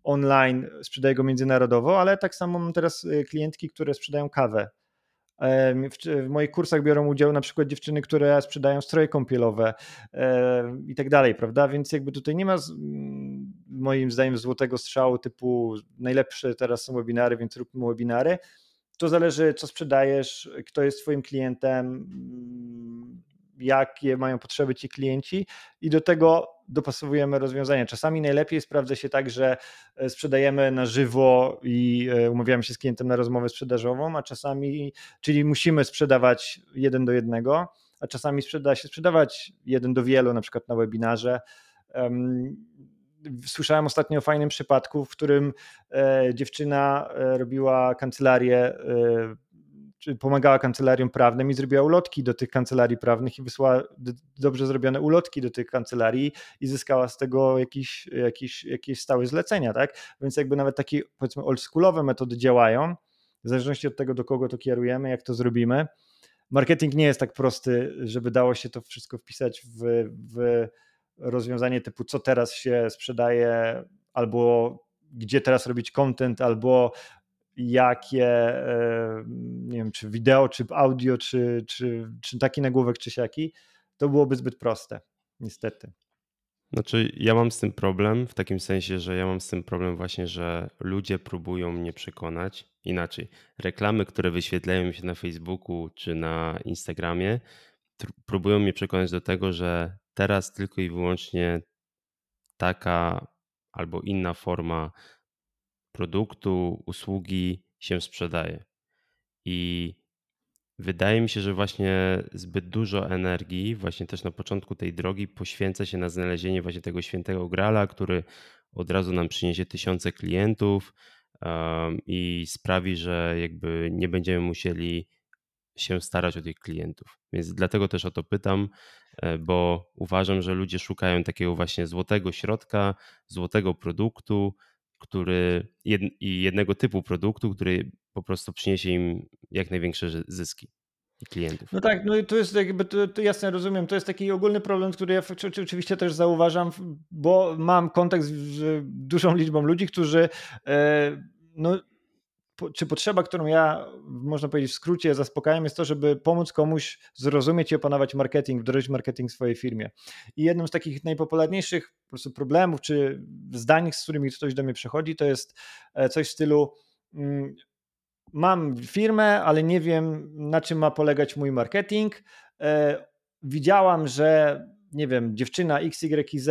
online, sprzedaje go międzynarodowo, ale tak samo mam teraz y, klientki, które sprzedają kawę w, moich kursach biorą udział na przykład dziewczyny, które sprzedają stroje kąpielowe i tak dalej, prawda? Więc jakby tutaj nie ma moim zdaniem złotego strzału typu najlepsze teraz są webinary, więc róbmy webinary. To zależy, co sprzedajesz, kto jest Twoim klientem, jakie mają potrzeby ci klienci i do tego dopasowujemy rozwiązania. Czasami najlepiej sprawdza się tak, że e, sprzedajemy na żywo i e, umawiamy się z klientem na rozmowę sprzedażową, a czasami, czyli musimy sprzedawać jeden do jednego, a czasami sprzeda się sprzedawać jeden do wielu, na przykład na webinarze. Słyszałem ostatnio o fajnym przypadku, w którym e, dziewczyna robiła kancelarię pomagała kancelariom prawnym i zrobiła ulotki do tych kancelarii prawnych i wysłała dobrze zrobione ulotki do tych kancelarii i zyskała z tego jakiś, jakiś, jakieś stałe zlecenia, tak? Więc jakby nawet takie powiedzmy oldschoolowe metody działają, w zależności od tego, do kogo to kierujemy, jak to zrobimy. Marketing nie jest tak prosty, żeby dało się to wszystko wpisać w, w rozwiązanie typu co teraz się sprzedaje, albo gdzie teraz robić content, albo jakie, nie wiem, czy wideo, czy audio, czy, czy, czy taki nagłówek, czy siaki, to byłoby zbyt proste, niestety. Znaczy, ja mam z tym problem w takim sensie, że ja mam z tym problem właśnie, że ludzie próbują mnie przekonać inaczej. Reklamy, które wyświetlają mi się na Facebooku czy na Instagramie, próbują mnie przekonać do tego, że teraz tylko i wyłącznie taka albo inna forma produktu, usługi się sprzedaje. I wydaje mi się, że właśnie zbyt dużo energii, właśnie też na początku tej drogi, poświęca się na znalezienie właśnie tego świętego grala, który od razu nam przyniesie tysiące klientów um, i sprawi, że jakby nie będziemy musieli się starać o tych klientów. Więc dlatego też o to pytam, e, bo uważam, że ludzie szukają takiego właśnie złotego środka, złotego produktu, który jed, i jednego typu produktu, który po prostu przyniesie im jak największe zyski klientów. No tak, no i to jest jakby, to, to jasne rozumiem, to jest taki ogólny problem, który ja oczywiście też zauważam, bo mam kontakt z dużą liczbą ludzi, którzy e, no, czy potrzeba, którą ja, można powiedzieć w skrócie, zaspokajam, jest to, żeby pomóc komuś zrozumieć i opanować marketing, wdrożyć marketing w swojej firmie. I jednym z takich najpopularniejszych po prostu problemów, czy zdań, z którymi ktoś do mnie przychodzi, to jest e, coś w stylu mm, mam firmę, ale nie wiem, na czym ma polegać mój marketing. E, widziałam, że nie wiem, dziewczyna XYZ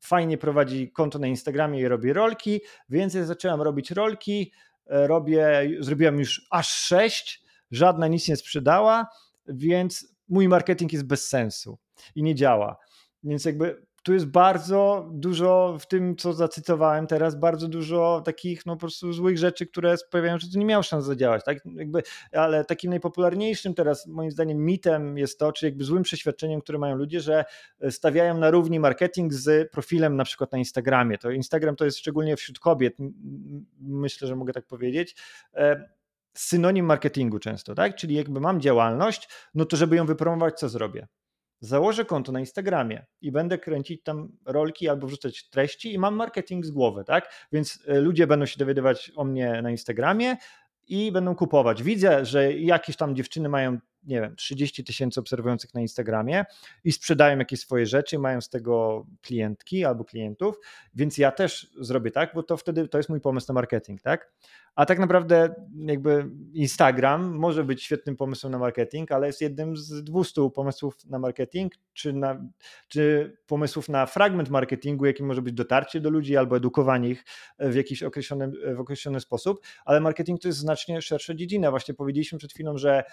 fajnie prowadzi konto na Instagramie i robi rolki, więc ja zaczęłam robić rolki. E, robię, zrobiłam już aż sześć, żadna nic nie sprzedała, więc mój marketing jest bez sensu i nie działa. Więc jakby tu jest bardzo dużo w tym, co zacytowałem teraz, bardzo dużo takich no po prostu złych rzeczy, które sprawiają, że to nie miało szans zadziałać, tak? Jakby, ale takim najpopularniejszym teraz moim zdaniem mitem jest to, czy jakby złym przeświadczeniem, które mają ludzie, że stawiają na równi marketing z profilem na przykład na Instagramie. To Instagram to jest szczególnie wśród kobiet, myślę, że mogę tak powiedzieć, e, synonim marketingu często, tak? Czyli jakby mam działalność, no to żeby ją wypromować, co zrobię? Założę konto na Instagramie i będę kręcić tam rolki albo wrzucać treści i mam marketing z głowy, tak? Więc e, ludzie będą się dowiadywać o mnie na Instagramie i będą kupować. Widzę, że jakieś tam dziewczyny mają nie wiem, 30 tysięcy obserwujących na Instagramie i sprzedają jakieś swoje rzeczy, mają z tego klientki albo klientów, więc ja też zrobię tak, bo to wtedy to jest mój pomysł na marketing, tak? A tak naprawdę jakby Instagram może być świetnym pomysłem na marketing, ale jest jednym z 200 pomysłów na marketing, czy, na, czy pomysłów na fragment marketingu, jakim może być dotarcie do ludzi albo edukowanie ich w jakiś określony, w określony sposób, ale marketing to jest znacznie szersza dziedzina. Właśnie powiedzieliśmy przed chwilą, że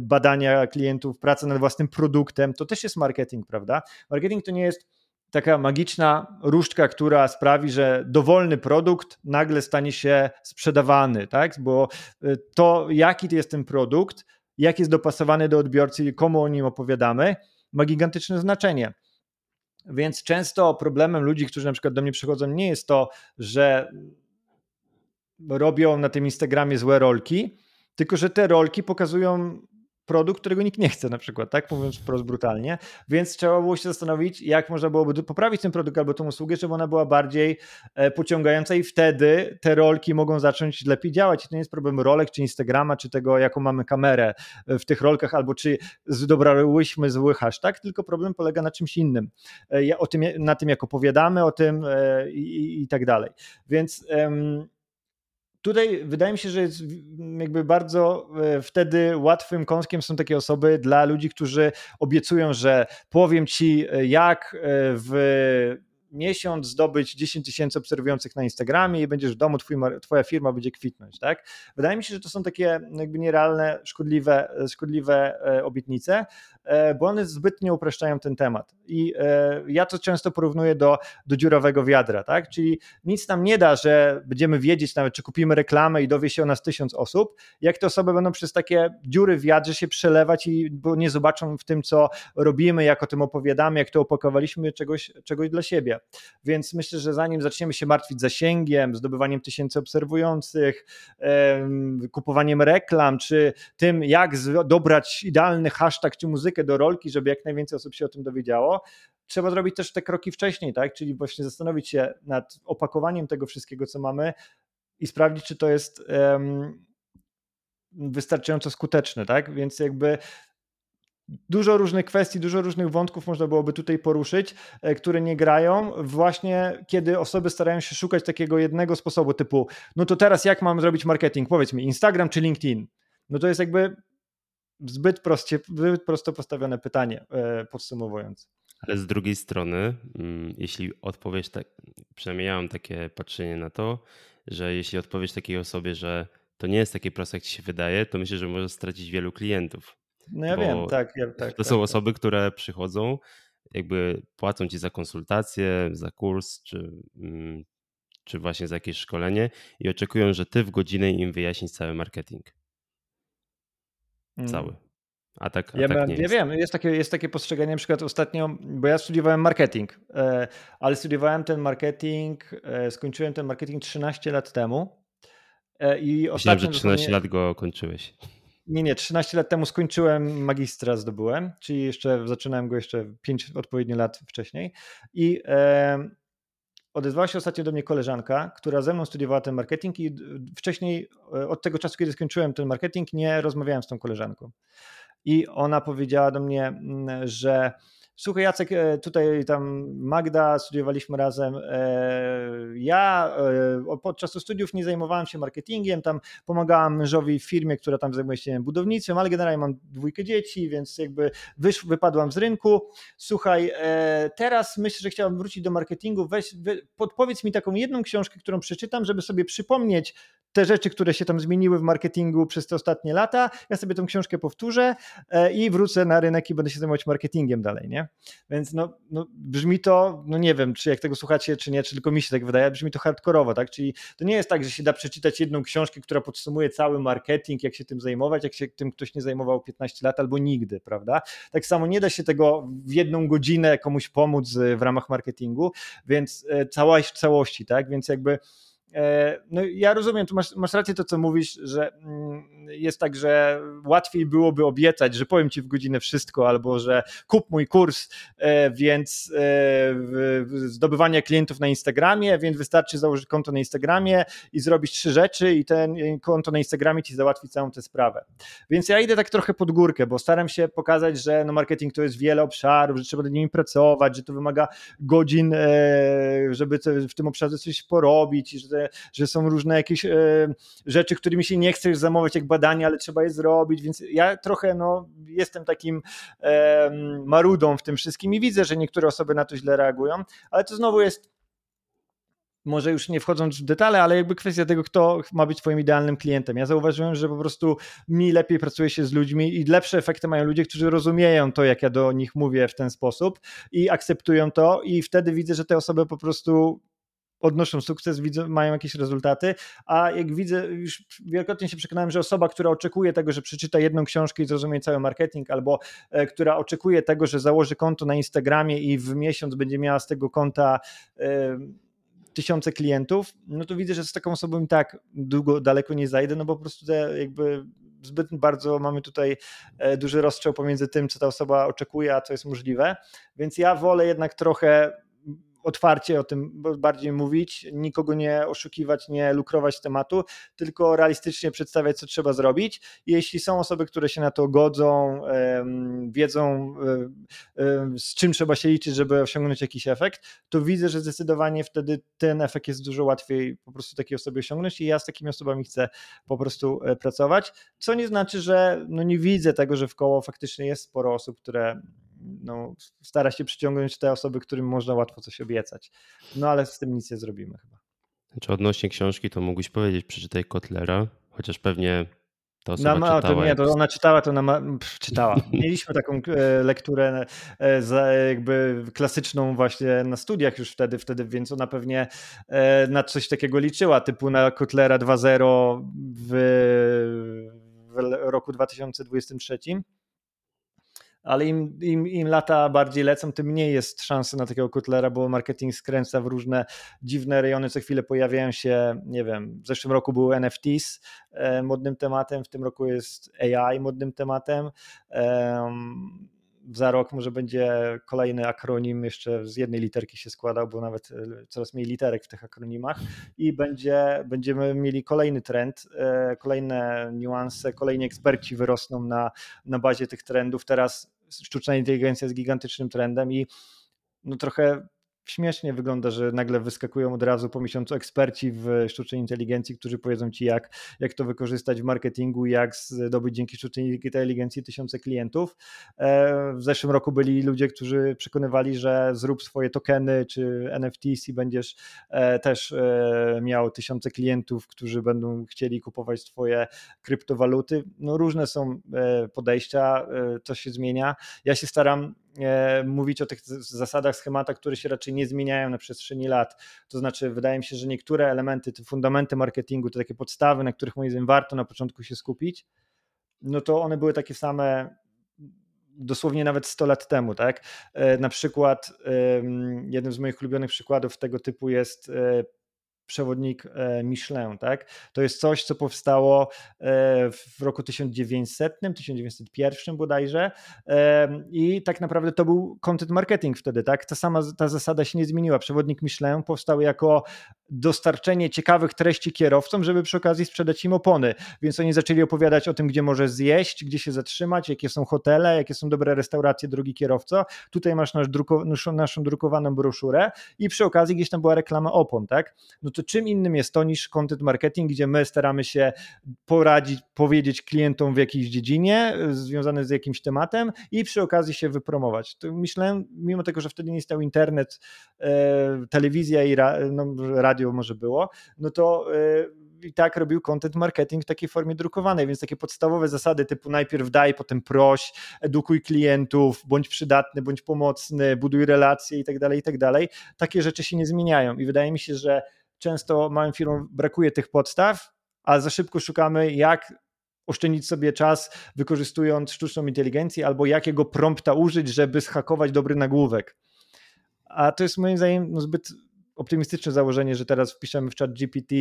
badania klientów, praca nad własnym produktem, to też jest marketing, prawda? Marketing to nie jest taka magiczna różdżka, która sprawi, że dowolny produkt nagle stanie się sprzedawany, tak? Bo y, to, jaki to jest ten produkt, jak jest dopasowany do odbiorcy i komu o nim opowiadamy, ma gigantyczne znaczenie. Więc często problemem ludzi, którzy na przykład do mnie przychodzą, nie jest to, że robią na tym Instagramie złe rolki, tylko że te rolki pokazują produkt, którego nikt nie chce na przykład, tak? Mówiąc wprost brutalnie, więc trzeba było się zastanowić, jak można byłoby poprawić ten produkt albo tą usługę, żeby ona była bardziej e, pociągająca i wtedy te rolki mogą zacząć lepiej działać. I to nie jest problem rolek, czy Instagrama, czy tego, jaką mamy kamerę e, w tych rolkach, albo czy dobrałyśmy zły hashtag, tylko problem polega na czymś innym, e, o tym, na tym, jak opowiadamy o tym i, i, i tak dalej, więc um, tutaj wydaje mi się, że jest jakby bardzo e, wtedy łatwym kąskiem są takie osoby dla ludzi, którzy obiecują, że powiem ci e, jak e, w miesiąc zdobyć 10 tysięcy obserwujących na Instagramie i będziesz w domu, twój, twoja firma będzie kwitnąć, tak? Wydaje mi się, że to są takie jakby nierealne, szkodliwe, szkodliwe obietnice, bo one zbytnio upraszczają ten temat. I e, ja to często porównuję do, do dziurowego wiadra, tak? Czyli nic nam nie da, że będziemy wiedzieć nawet, czy kupimy reklamę i dowie się o nas tysiąc osób, jak te osoby będą przez takie dziury w wiadrze się przelewać i bo nie zobaczą w tym, co robimy, jak o tym opowiadamy, jak to opakowaliśmy czegoś, czegoś dla siebie. Więc myślę, że zanim zaczniemy się martwić zasięgiem, zdobywaniem tysięcy obserwujących, kupowaniem reklam, czy tym, jak dobrać idealny hashtag czy muzykę, do rolki, żeby jak najwięcej osób się o tym dowiedziało. Trzeba zrobić też te kroki wcześniej, tak? Czyli właśnie zastanowić się nad opakowaniem tego wszystkiego, co mamy i sprawdzić, czy to jest um, wystarczająco skuteczne, tak? Więc jakby dużo różnych kwestii, dużo różnych wątków można byłoby tutaj poruszyć, e, które nie grają, właśnie kiedy osoby starają się szukać takiego jednego sposobu, typu, no to teraz jak mam zrobić marketing? Powiedz mi, Instagram czy LinkedIn? No to jest jakby zbyt, proście, zbyt prosto postawione pytanie, e, podsumowując. Ale z drugiej strony, mm, jeśli odpowiesz tak, przynajmniej ja mam takie patrzenie na to, że jeśli odpowiesz takiej osobie, że to nie jest takie proste, jak ci się wydaje, to myślę, że możesz stracić wielu klientów. No ja wiem, tak. Ja, tak to tak, są tak. osoby, które przychodzą, jakby płacą ci za konsultację, za kurs, czy, mm, czy właśnie za jakieś szkolenie i oczekują, że ty w godzinę im wyjaśnisz cały marketing. Mm. Cały. A tak, a ja, tak nie ja wiem, jest takie, jest takie postrzeganie, na przykład ostatnio, bo ja studiowałem marketing, e, ale studiowałem ten marketing, e, skończyłem ten marketing 13 lat temu. E, I Myślałem, że 13 dosłownie... lat go kończyłeś. Nie, nie, 13 lat temu skończyłem magistra, zdobyłem, czyli jeszcze zaczynałem go jeszcze 5 odpowiednio lat wcześniej. I odezwała się ostatnio do mnie koleżanka, która ze mną studiowała ten marketing i wcześniej, e, od tego czasu, kiedy skończyłem ten marketing, nie rozmawiałem z tą koleżanką. I ona powiedziała do mnie, mm, że Słuchaj, Jacek, e, tutaj tam Magda, studiowaliśmy razem. E, ja e, podczas studiów nie zajmowałem się marketingiem, tam pomagałem mężowi w firmie, która tam zajmuje się budownictwem, ale generalnie mam dwójkę dzieci, więc jakby wysz, wypadłam z rynku. Słuchaj, teraz myślę, że chciałbym wrócić do marketingu. Weź, podpowiedz mi taką jedną książkę, którą przeczytam, żeby sobie przypomnieć te rzeczy, które się tam zmieniły w marketingu przez te ostatnie lata. Ja sobie tę książkę powtórzę i wrócę na rynek i będę się zajmować marketingiem dalej, nie? Więc no, no, brzmi to, no nie wiem, czy jak tego słuchacie, czy nie, czy tylko mi się tak wydaje, brzmi to hardkorowo, tak? Czyli to nie jest tak, że się da przeczytać jedną książkę, która podsumuje cały marketing, jak się tym zajmować, jak się tym ktoś nie zajmował 15 lat albo nigdy, prawda? Tak samo nie da się tego w jedną godzinę komuś pomóc w ramach marketingu, więc e, całość całości, tak? Więc jakby no ja rozumiem, tu masz, masz rację to, co mówisz, że mm, jest tak, że łatwiej byłoby obiecać, że powiem ci w godzinę wszystko, albo że kup mój kurs, e, więc e, zdobywanie klientów na Instagramie, więc wystarczy założyć konto na Instagramie i zrobić trzy rzeczy i ten konto na Instagramie ci załatwi całą tę sprawę. Więc ja idę tak trochę pod górkę, bo staram się pokazać, że no marketing to jest wiele obszarów, że trzeba nad nimi pracować, że to wymaga godzin, żeby w tym obszarze coś porobić, że że, są różne jakieś e, rzeczy, którymi się nie chcesz zamawiać jak badania, ale trzeba je zrobić, więc ja trochę no, jestem takim marudą w tym wszystkim i widzę, że niektóre osoby na to źle reagują, ale to znowu jest może już nie wchodząc w detale, ale jakby kwestia tego, kto ma być twoim idealnym klientem. Ja zauważyłem, że po prostu mi lepiej pracuje się z ludźmi i lepsze efekty mają ludzie, którzy rozumieją to, jak ja do nich mówię w ten sposób i akceptują to i wtedy widzę, że te osoby po prostu odnoszą sukces, widzą, mają jakieś rezultaty, a jak widzę, już wielokrotnie się przekonałem, że osoba, która oczekuje tego, że przeczyta jedną książkę i zrozumie cały marketing, albo e, która oczekuje tego, że założy konto na Instagramie i w miesiąc będzie miała z tego konta e, tysiące klientów, no to widzę, że z taką osobą i tak długo, daleko nie zajdę, no bo po prostu te jakby zbyt bardzo mamy tutaj e, duży rozstrzał pomiędzy tym, co ta osoba oczekuje, a co jest możliwe, więc ja wolę jednak trochę otwarcie o tym bardziej mówić, nikogo nie oszukiwać, nie lukrować tematu, tylko realistycznie przedstawiać, co trzeba zrobić. Jeśli są osoby, które się na to godzą, wiedzą, z czym trzeba się liczyć, żeby osiągnąć jakiś efekt, to widzę, że zdecydowanie wtedy ten efekt jest dużo łatwiej po prostu takiej osobie osiągnąć i ja z takimi osobami chcę po prostu e, pracować, co nie znaczy, że no nie widzę tego, że w koło faktycznie jest sporo osób, które no, stara się przyciągnąć te osoby, którym można łatwo coś obiecać. No ale z tym nic nie zrobimy chyba. Znaczy odnośnie książki to mógłbyś powiedzieć, przeczytaj Kotlera, chociaż pewnie ta osoba czytała. To nie, to ona czytała, to ona czytała. Mieliśmy taką e, lekturę e, jakby klasyczną właśnie na studiach już wtedy, wtedy, więc ona pewnie e, na coś takiego liczyła, typu na Kotlera 2.0 w, w roku 2023 ale im, im, im lata bardziej lecą, tym mniej jest szansy na takiego kutlera, bo marketing skręca w różne dziwne rejony, co chwilę pojawiają się, nie wiem, w zeszłym roku były NFTs e, modnym tematem, w tym roku jest AI modnym tematem. E, za rok może będzie kolejny akronim, jeszcze z jednej literki się składał, bo nawet e, coraz mniej literek w tych akronimach i będzie, będziemy mieli kolejny trend, e, kolejne niuanse, kolejni eksperci wyrosną na, na bazie tych trendów. Teraz sztuczna inteligencja jest gigantycznym trendem i no trochę śmiesznie wygląda, że nagle wyskakują od razu po miesiącu eksperci w sztucznej inteligencji, którzy powiedzą ci, jak, jak to wykorzystać w marketingu, jak zdobyć dzięki sztucznej inteligencji tysiące klientów. E, w zeszłym roku byli ludzie, którzy przekonywali, że zrób swoje tokeny czy NFTs i będziesz e, też e, miał tysiące klientów, którzy będą chcieli kupować twoje kryptowaluty. No różne są podejścia, to się zmienia. Ja się staram mówić o tych zasadach, schematach, które się raczej nie zmieniają na przestrzeni lat. To znaczy, wydaje mi się, że niektóre elementy, te fundamenty marketingu, te takie podstawy, na których moim zdaniem warto na początku się skupić, no to one były takie same dosłownie nawet 100 lat temu, tak? E, na przykład jednym z moich ulubionych przykładów tego typu jest e, przewodnik e, Michelin, tak? To jest coś, co powstało e, w roku 1900, 1901 bodajże i tak naprawdę to był content marketing wtedy, tak? Ta sama ta zasada się nie zmieniła. Przewodnik Michelin powstał jako dostarczenie ciekawych treści kierowcom, żeby przy okazji sprzedać im opony, więc oni zaczęli opowiadać o tym, gdzie możesz zjeść, gdzie się zatrzymać, jakie są hotele, jakie są dobre restauracje, drogi kierowco. Tutaj masz nasz druko, naszą drukowaną broszurę i przy okazji gdzieś tam była reklama opon, tak? No to czym innym jest to niż content marketing, gdzie my staramy się poradzić, powiedzieć klientom w jakiejś dziedzinie y, związane z jakimś tematem i przy okazji się wypromować. To myślałem, mimo tego, że wtedy nie stał internet, e, telewizja i ra, no, radio może było, no to e, i tak robił content marketing w takiej formie drukowanej, więc takie podstawowe zasady typu najpierw daj, potem proś, edukuj klientów, bądź przydatny, bądź pomocny, buduj relacje i tak dalej, i tak dalej. Takie rzeczy się nie zmieniają i wydaje mi się, że często małym firmom brakuje tych podstaw, a za szybko szukamy, jak oszczędzić sobie czas, wykorzystując sztuczną inteligencję, albo jakiego prompta użyć, żeby schakować dobry nagłówek. A to jest moim zdaniem no, zbyt optymistyczne założenie, że teraz wpiszemy w chat GPT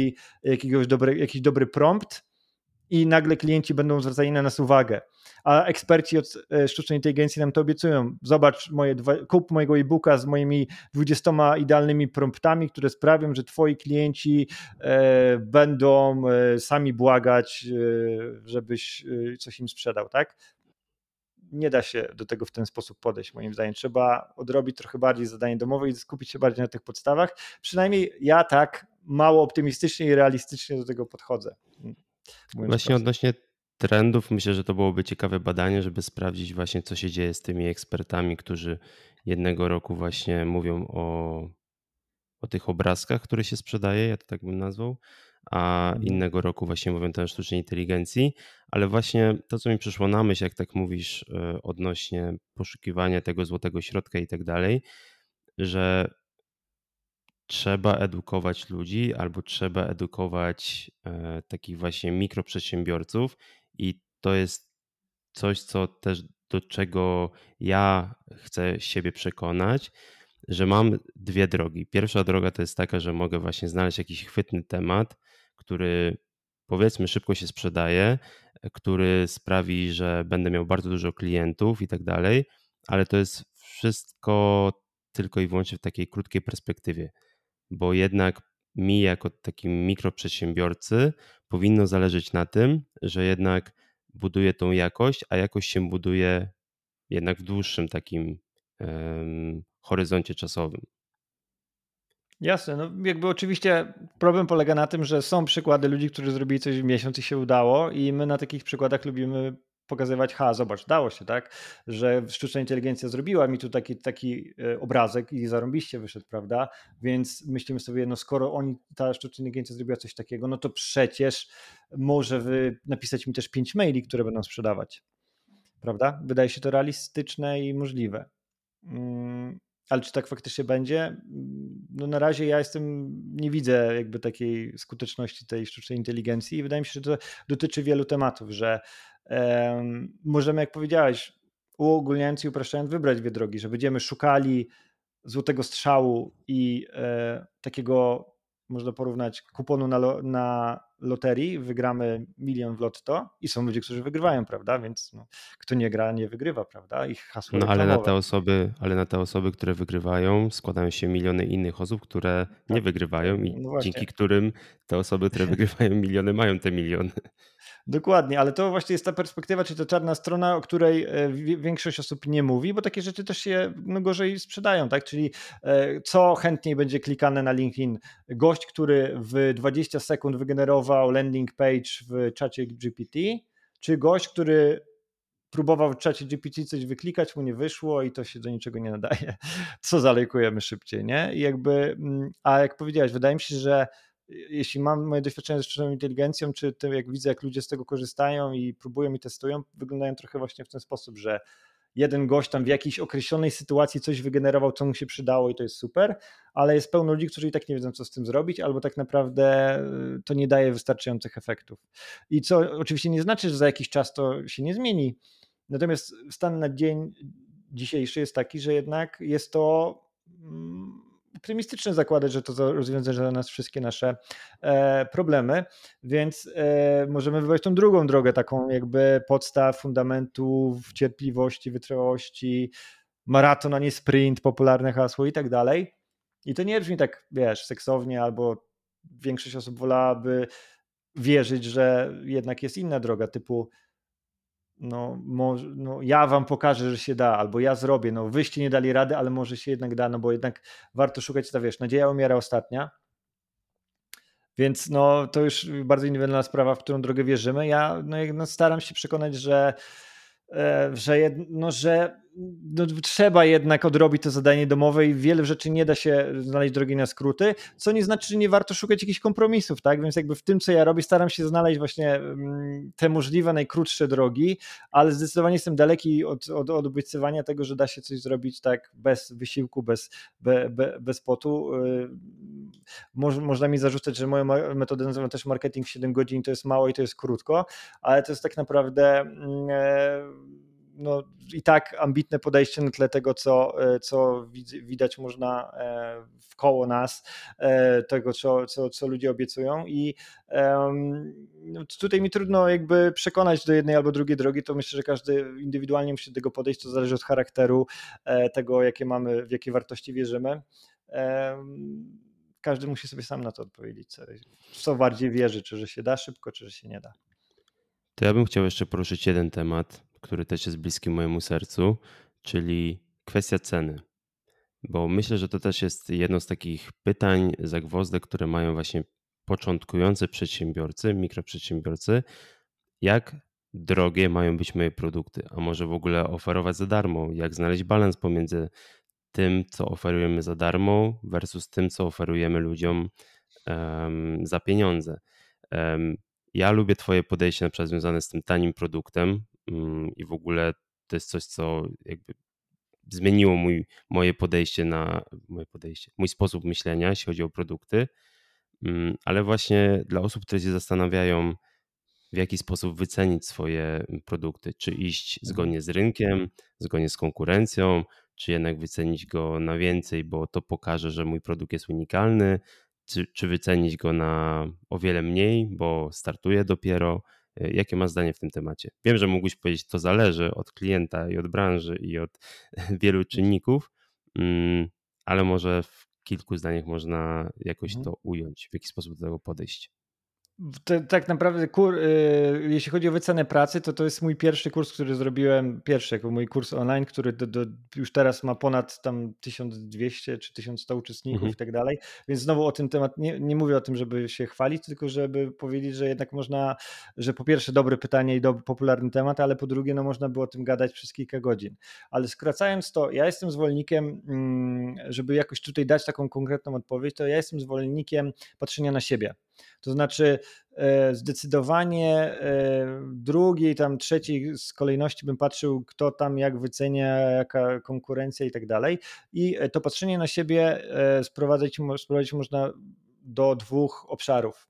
jakiegoś dobry, jakiś dobry prompt i nagle klienci będą zwracali na nas uwagę. A eksperci od e, sztucznej inteligencji nam to obiecują. Zobacz, moje dwa, kup mojego e-booka z moimi 20 idealnymi promptami, które sprawią, że twoi klienci e, będą e, sami błagać, e, żebyś e, coś im sprzedał, tak? nie da się do tego w ten sposób podejść, moim zdaniem. Trzeba odrobić trochę bardziej zadanie domowe i skupić się bardziej na tych podstawach. Przynajmniej ja tak mało optymistycznie i realistycznie do tego podchodzę. Właśnie odnośnie trendów, myślę, że to byłoby ciekawe badanie, żeby sprawdzić właśnie, co się dzieje z tymi ekspertami, którzy jednego roku właśnie mówią o, o tych obrazkach, które się sprzedaje, ja to tak bym nazwał, a mhm. innego roku właśnie mówią też o sztucznej inteligencji, ale właśnie to, co mi przyszło na myśl, jak tak mówisz e, odnośnie poszukiwania tego złotego środka i tak dalej, że trzeba edukować ludzi albo trzeba edukować e, takich właśnie mikroprzedsiębiorców i to jest coś, co też do czego ja chcę siebie przekonać, że mam dwie drogi. Pierwsza droga to jest taka, że mogę właśnie znaleźć jakiś chwytny temat, który powiedzmy szybko się sprzedaje, który sprawi, że będę miał bardzo dużo klientów i tak dalej, ale to jest wszystko tylko i wyłącznie w takiej krótkiej perspektywie, bo jednak mi jako takim mikroprzedsiębiorcy powinno zależeć na tym, że jednak buduję tą jakość, a jakość się buduje jednak w dłuższym takim um, horyzoncie czasowym. Jasne, no jakby oczywiście problem polega na tym, że są przykłady ludzi, którzy zrobili coś w miesiąc i się udało i my na takich przykładach lubimy pokazywać, ha, zobacz, dało się, tak, że sztuczna inteligencja zrobiła mi tu taki, taki e, obrazek i zarąbiście wyszedł, prawda, więc myślimy sobie, no skoro oni, ta sztuczna inteligencja zrobiła coś takiego, no to przecież może wy napisać mi też pięć maili, które będą sprzedawać, prawda, wydaje się to realistyczne i możliwe. Mm, ale czy tak faktycznie będzie? No na razie ja jestem, nie widzę jakby takiej skuteczności tej sztucznej inteligencji i wydaje mi się, że to dotyczy wielu tematów, że możemy, jak powiedziałeś, uogólniając i upraszczając, wybrać dwie drogi, że będziemy szukali złotego strzału i e, takiego można porównać kuponu na, na loterii, wygramy milion w lotto i są ludzie, którzy wygrywają, prawda? Więc no, kto nie gra, nie wygrywa, prawda? Ich hasło No ale na te osoby, ale na te osoby, które wygrywają, składają się miliony innych osób, które tak. nie wygrywają i no dzięki którym te osoby, które wygrywają miliony, mają te miliony. Dokładnie, ale to właśnie jest ta perspektywa, czy to czarna strona, o której e, większość osób nie mówi, bo takie rzeczy też się no, gorzej sprzedają, tak? Czyli e, co chętniej będzie klikane na LinkedIn? Gość, który w 20 sekund wygenerował landing page w czacie GPT, czy gość, który próbował w czacie GPT coś wyklikać, mu nie wyszło i to się do niczego nie nadaje. Co zalejkujemy szybciej, nie? I jakby, mm, a jak powiedziałeś, wydaje mi się, że jeśli mam moje doświadczenie ze sztuczną inteligencją, czy to jak widzę, jak ludzie z tego korzystają i próbują i testują, wyglądają trochę właśnie w ten sposób, że jeden gość tam w jakiejś określonej sytuacji coś wygenerował, co mu się przydało i to jest super, ale jest pełno ludzi, którzy i tak nie wiedzą, co z tym zrobić, albo tak naprawdę y, to nie daje wystarczających efektów. I co oczywiście nie znaczy, że za jakiś czas to się nie zmieni. Natomiast stan na dzień dzisiejszy jest taki, że jednak jest to mm, optymistyczne zakładać, że to rozwiąże dla nas wszystkie nasze e, problemy, więc e, możemy wybrać tą drugą drogę, taką jakby podstaw, fundamentów, cierpliwości, wytrwałości, maraton, a nie sprint, popularne hasło i tak dalej. I to nie brzmi tak, wiesz, seksownie, albo większość osób wolałaby wierzyć, że jednak jest inna droga, typu no, może, no ja wam pokażę, że się da, albo ja zrobię, no wyście nie dali rady, ale może się jednak da, no bo jednak warto szukać, to wiesz, nadzieja umiera ostatnia, więc no to już bardzo indywidualna sprawa, w którą drogę wierzymy. Ja no, no staram się przekonać, że E, że, jed, no, że no, trzeba jednak odrobić to zadanie domowe i wiele rzeczy nie da się znaleźć drogi na skróty, co nie znaczy, że nie warto szukać jakichś kompromisów, tak? Więc jakby w tym, co ja robię, staram się znaleźć właśnie mm, te możliwe najkrótsze drogi, ale zdecydowanie jestem daleki od, od, od obiecywania tego, że da się coś zrobić tak bez wysiłku, bez, be, be, bez potu. Y, Moż, można mi zarzucać, że moją metodę nazywam też marketing 7 godzin, to jest mało i to jest krótko, ale to jest tak naprawdę mm, e, no, i tak ambitne podejście na tle tego, co, e, co widać można e, w koło nas, e, tego, co, co, co ludzie obiecują. I no, tutaj mi trudno jakby przekonać do jednej albo drugiej drogi, to myślę, że każdy indywidualnie musi do tego podejść, to zależy od charakteru, tego, jakie mamy, w jakie wartości wierzymy. Każdy musi sobie sam na to odpowiedzieć, co, co bardziej wierzy, czy że się da szybko, czy że się nie da. To ja bym chciał jeszcze poruszyć jeden temat, który też jest bliski mojemu sercu, czyli kwestia ceny. Bo myślę, że to też jest jedno z takich pytań, zagwozdek, które mają właśnie początkujący przedsiębiorcy, mikroprzedsiębiorcy, jak drogie mają być moje produkty, a może w ogóle oferować za darmo, jak znaleźć balans pomiędzy tym, co oferujemy za darmo, versus tym, co oferujemy ludziom um, za pieniądze. Um, ja lubię Twoje podejście na przykład związane z tym tanim produktem i w ogóle to jest coś, co jakby zmieniło mój, moje podejście na moje podejście, mój sposób myślenia, jeśli chodzi o produkty, mm, ale właśnie dla osób, które się zastanawiają, w jaki sposób wycenić swoje produkty, czy iść mhm. zgodnie z rynkiem, zgodnie z konkurencją, czy jednak wycenić go na więcej, bo to pokaże, że mój produkt jest unikalny, czy, czy wycenić go na o wiele mniej, bo startuje dopiero. E, jakie masz zdanie w tym temacie? Wiem, że mógłbyś powiedzieć, to zależy od klienta i od branży i od wielu czynników, mm, ale może w kilku zdaniach można jakoś mhm. to ująć, w jaki sposób do tego podejść tak naprawdę, kur, y, jeśli chodzi o wycenę pracy, to to jest mój pierwszy kurs, który zrobiłem, pierwszy, jako mój kurs online, który do, do, już teraz ma ponad tam 1200 czy 1100 uczestników mhm. i tak dalej, więc znowu o tym temat, nie, nie mówię o tym, żeby się chwalić, tylko żeby powiedzieć, że jednak można, że po pierwsze dobre pytanie i do, popularny temat, ale po drugie, no można było o tym gadać przez kilka godzin. Ale skracając to, ja jestem zwolennikiem, mm, żeby jakoś tutaj dać taką konkretną odpowiedź, to ja jestem zwolennikiem patrzenia na siebie. To znaczy e, zdecydowanie e, drugiej, tam trzeciej z kolejności bym patrzył, kto tam jak wycenia, jaka konkurencja i tak dalej. I to patrzenie na siebie e, sprowadzić, sprowadzić można do dwóch obszarów.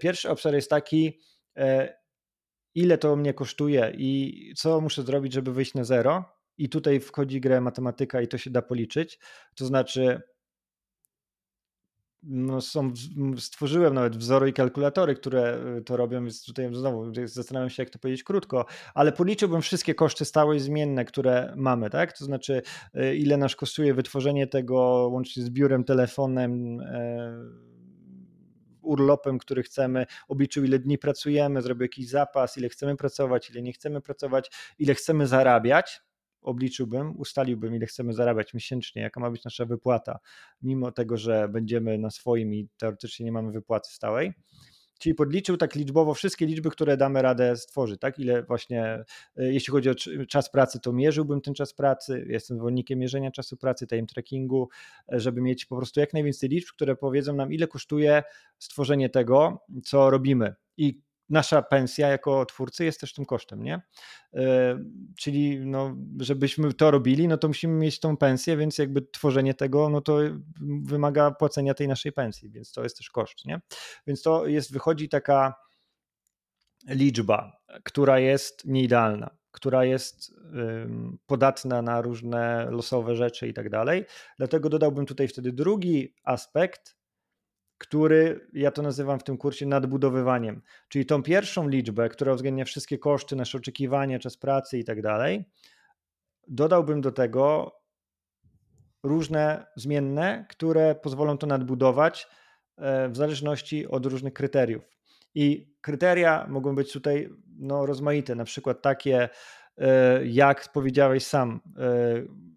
Pierwszy obszar jest taki, ile to mnie kosztuje i co muszę zrobić, żeby wyjść na zero. I tutaj wchodzi grę matematyka i to się da policzyć. To znaczy, no są, stworzyłem nawet wzory i kalkulatory, które y, to robią, więc tutaj znowu zastanawiam się, jak to powiedzieć krótko, ale policzyłbym wszystkie koszty stałe i zmienne, które mamy, tak? To znaczy, y, ile nas kosztuje wytworzenie tego łącznie z biurem, telefonem, e, urlopem, który chcemy, obliczył ile dni pracujemy, zrobił jakiś zapas, ile chcemy pracować, ile nie chcemy pracować, ile chcemy zarabiać, obliczyłbym, ustaliłbym, ile chcemy zarabiać miesięcznie, jaka ma być nasza wypłata, mimo tego, że będziemy na swoim i teoretycznie nie mamy wypłaty stałej. Czyli podliczył tak liczbowo wszystkie liczby, które damy radę stworzyć, tak? Ile właśnie, e, jeśli chodzi o czas pracy, to mierzyłbym ten czas pracy. Jestem zwolennikiem mierzenia czasu pracy, time trackingu, e, żeby mieć po prostu jak najwięcej liczb, które powiedzą nam, ile kosztuje stworzenie tego, co robimy. I nasza pensja jako twórcy jest też tym kosztem, nie? E, czyli no, żebyśmy to robili, no to musimy mieć tą pensję, więc jakby tworzenie tego, no to wymaga płacenia tej naszej pensji, więc to jest też koszt, nie? Więc to jest, wychodzi taka liczba, która jest nieidealna która jest podatna na różne losowe rzeczy i tak dalej. Dlatego dodałbym tutaj wtedy drugi aspekt, który ja to nazywam w tym kursie nadbudowywaniem. Czyli tą pierwszą liczbę, która uwzględnia wszystkie koszty, nasze oczekiwania, czas pracy i tak dalej, dodałbym do tego różne zmienne, które pozwolą to nadbudować e, w zależności od różnych kryteriów. I kryteria mogą być tutaj no, rozmaite, na przykład takie, e, jak powiedziałeś sam, e,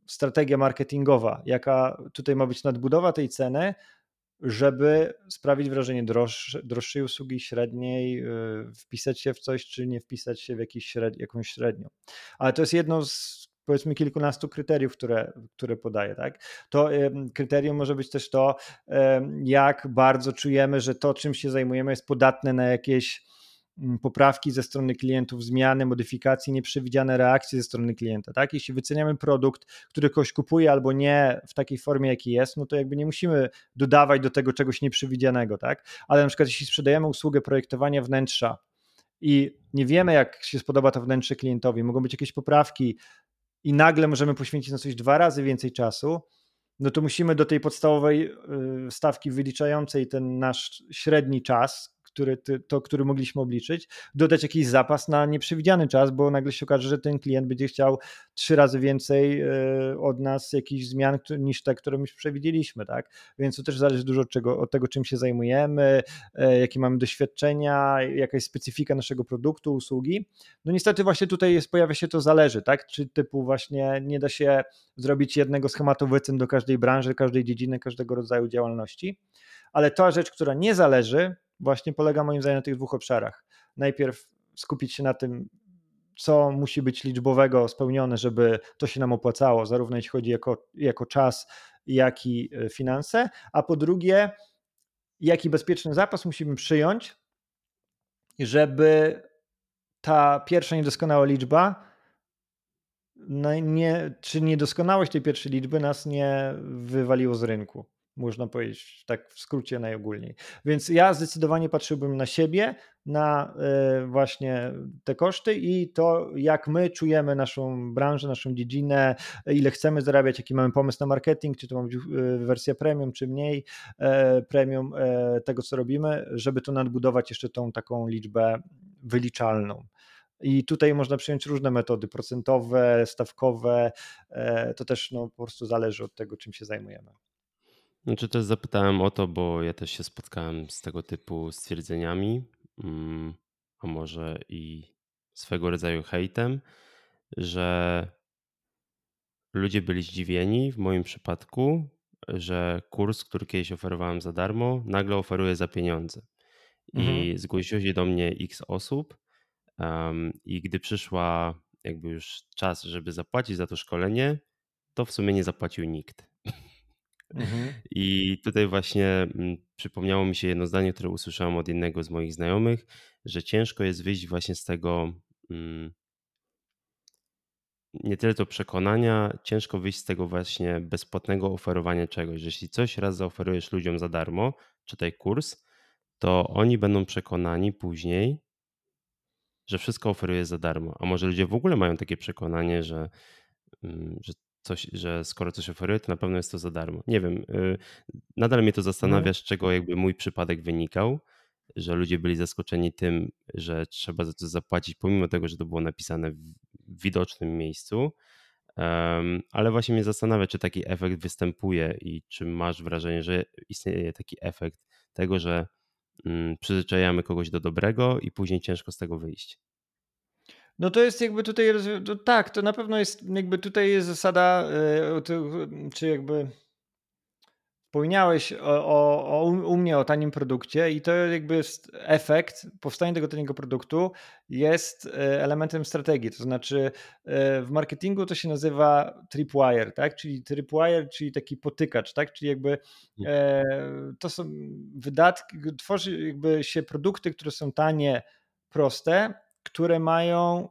strategia marketingowa, jaka tutaj ma być nadbudowa tej ceny, żeby sprawić wrażenie droższej, usługi, średniej, wpisać się w coś, czy nie wpisać się w jakiś jakąś średnią. Ale to jest jedno z powiedzmy kilkunastu kryteriów, które, które podaję. Tak? To kryterium może być też to, jak bardzo czujemy, że to, czym się zajmujemy, jest podatne na jakieś poprawki ze strony klientów, zmiany, modyfikacje, nieprzewidziane reakcje ze strony klienta. Tak? Jeśli wyceniamy produkt, który ktoś kupuje albo nie w takiej formie, jaki jest, no to jakby nie musimy dodawać do tego czegoś nieprzewidzianego. Tak? Ale na przykład jeśli sprzedajemy usługę projektowania wnętrza, i nie wiemy, jak się spodoba to wnętrze klientowi, mogą być jakieś poprawki, i nagle możemy poświęcić na coś dwa razy więcej czasu, no to musimy do tej podstawowej y, stawki wyliczającej ten nasz średni czas, który, to, który mogliśmy obliczyć, dodać jakiś zapas na nieprzewidziany czas, bo nagle się okaże, że ten klient będzie chciał trzy razy więcej e, od nas jakichś zmian niż te, które my przewidzieliśmy, tak? Więc to też zależy dużo od, czego, od tego, czym się zajmujemy, e, jakie mamy doświadczenia, jaka jest specyfika naszego produktu, usługi. No niestety właśnie tutaj jest, pojawia się to zależy, tak? Czy typu właśnie nie da się zrobić jednego schematu wycen do każdej branży, każdej dziedziny, każdego rodzaju działalności, ale ta rzecz, która nie zależy, właśnie polega moim zdaniem na tych dwóch obszarach. Najpierw skupić się na tym, co musi być liczbowego spełnione, żeby to się nam opłacało, zarówno jeśli chodzi jako, jako czas, jak i e, finanse, a po drugie, jaki bezpieczny zapas musimy przyjąć, żeby ta pierwsza niedoskonała liczba, no nie, czy niedoskonałość tej pierwszej liczby nas nie wywaliło z rynku można powiedzieć tak w skrócie najogólniej. Więc ja zdecydowanie patrzyłbym na siebie, na e, właśnie te koszty i to, jak my czujemy naszą branżę, naszą dziedzinę, ile chcemy zarabiać, jaki mamy pomysł na marketing, czy to ma być e, wersja premium, czy mniej e, premium tego, co robimy, żeby to nadbudować jeszcze tą taką liczbę wyliczalną. I tutaj można przyjąć różne metody procentowe, stawkowe. To też no, po prostu zależy od tego, czym się zajmujemy. Znaczy też zapytałem o to, bo ja też się spotkałem z tego typu stwierdzeniami, mm, a może i swego rodzaju hejtem, że ludzie byli zdziwieni w moim przypadku, że kurs, który kiedyś oferowałem za darmo, nagle oferuje za pieniądze. I mhm. zgłosiło się do mnie x osób, um, i gdy przyszła jakby już czas, żeby zapłacić za to szkolenie, to w sumie nie zapłacił nikt. Mhm. I tutaj właśnie mm, przypomniało mi się jedno zdanie, które usłyszałem od jednego z moich znajomych, że ciężko jest wyjść właśnie z tego mm, nie tyle to przekonania, ciężko wyjść z tego właśnie bezpłatnego oferowania czegoś, że jeśli coś raz zaoferujesz ludziom za darmo, czytaj kurs, to oni będą przekonani później, że wszystko oferuje za darmo. A może ludzie w ogóle mają takie przekonanie, że, mm, że coś, że skoro coś oferuje, to na pewno jest to za darmo. Nie wiem, y, nadal mnie to zastanawia, no. z czego jakby mój przypadek wynikał, że ludzie byli zaskoczeni tym, że trzeba za to zapłacić, pomimo tego, że to było napisane w widocznym miejscu. ale właśnie mnie zastanawia, czy taki efekt występuje i czy masz wrażenie, że istnieje taki efekt tego, że mm, przyzwyczajamy kogoś do dobrego i później ciężko z tego wyjść. No to jest jakby tutaj, to tak, to na pewno jest, jakby tutaj jest zasada, e, czy jakby wspomniałeś o, o, o, u mnie o tanim produkcie i to jakby jest efekt, powstanie tego taniego produktu jest e, elementem strategii, to znaczy e, w marketingu to się nazywa tripwire, tak, czyli tripwire, czyli taki potykacz, tak, czyli jakby to są wydatki, tworzy jakby się produkty, które są tanie, proste, które mają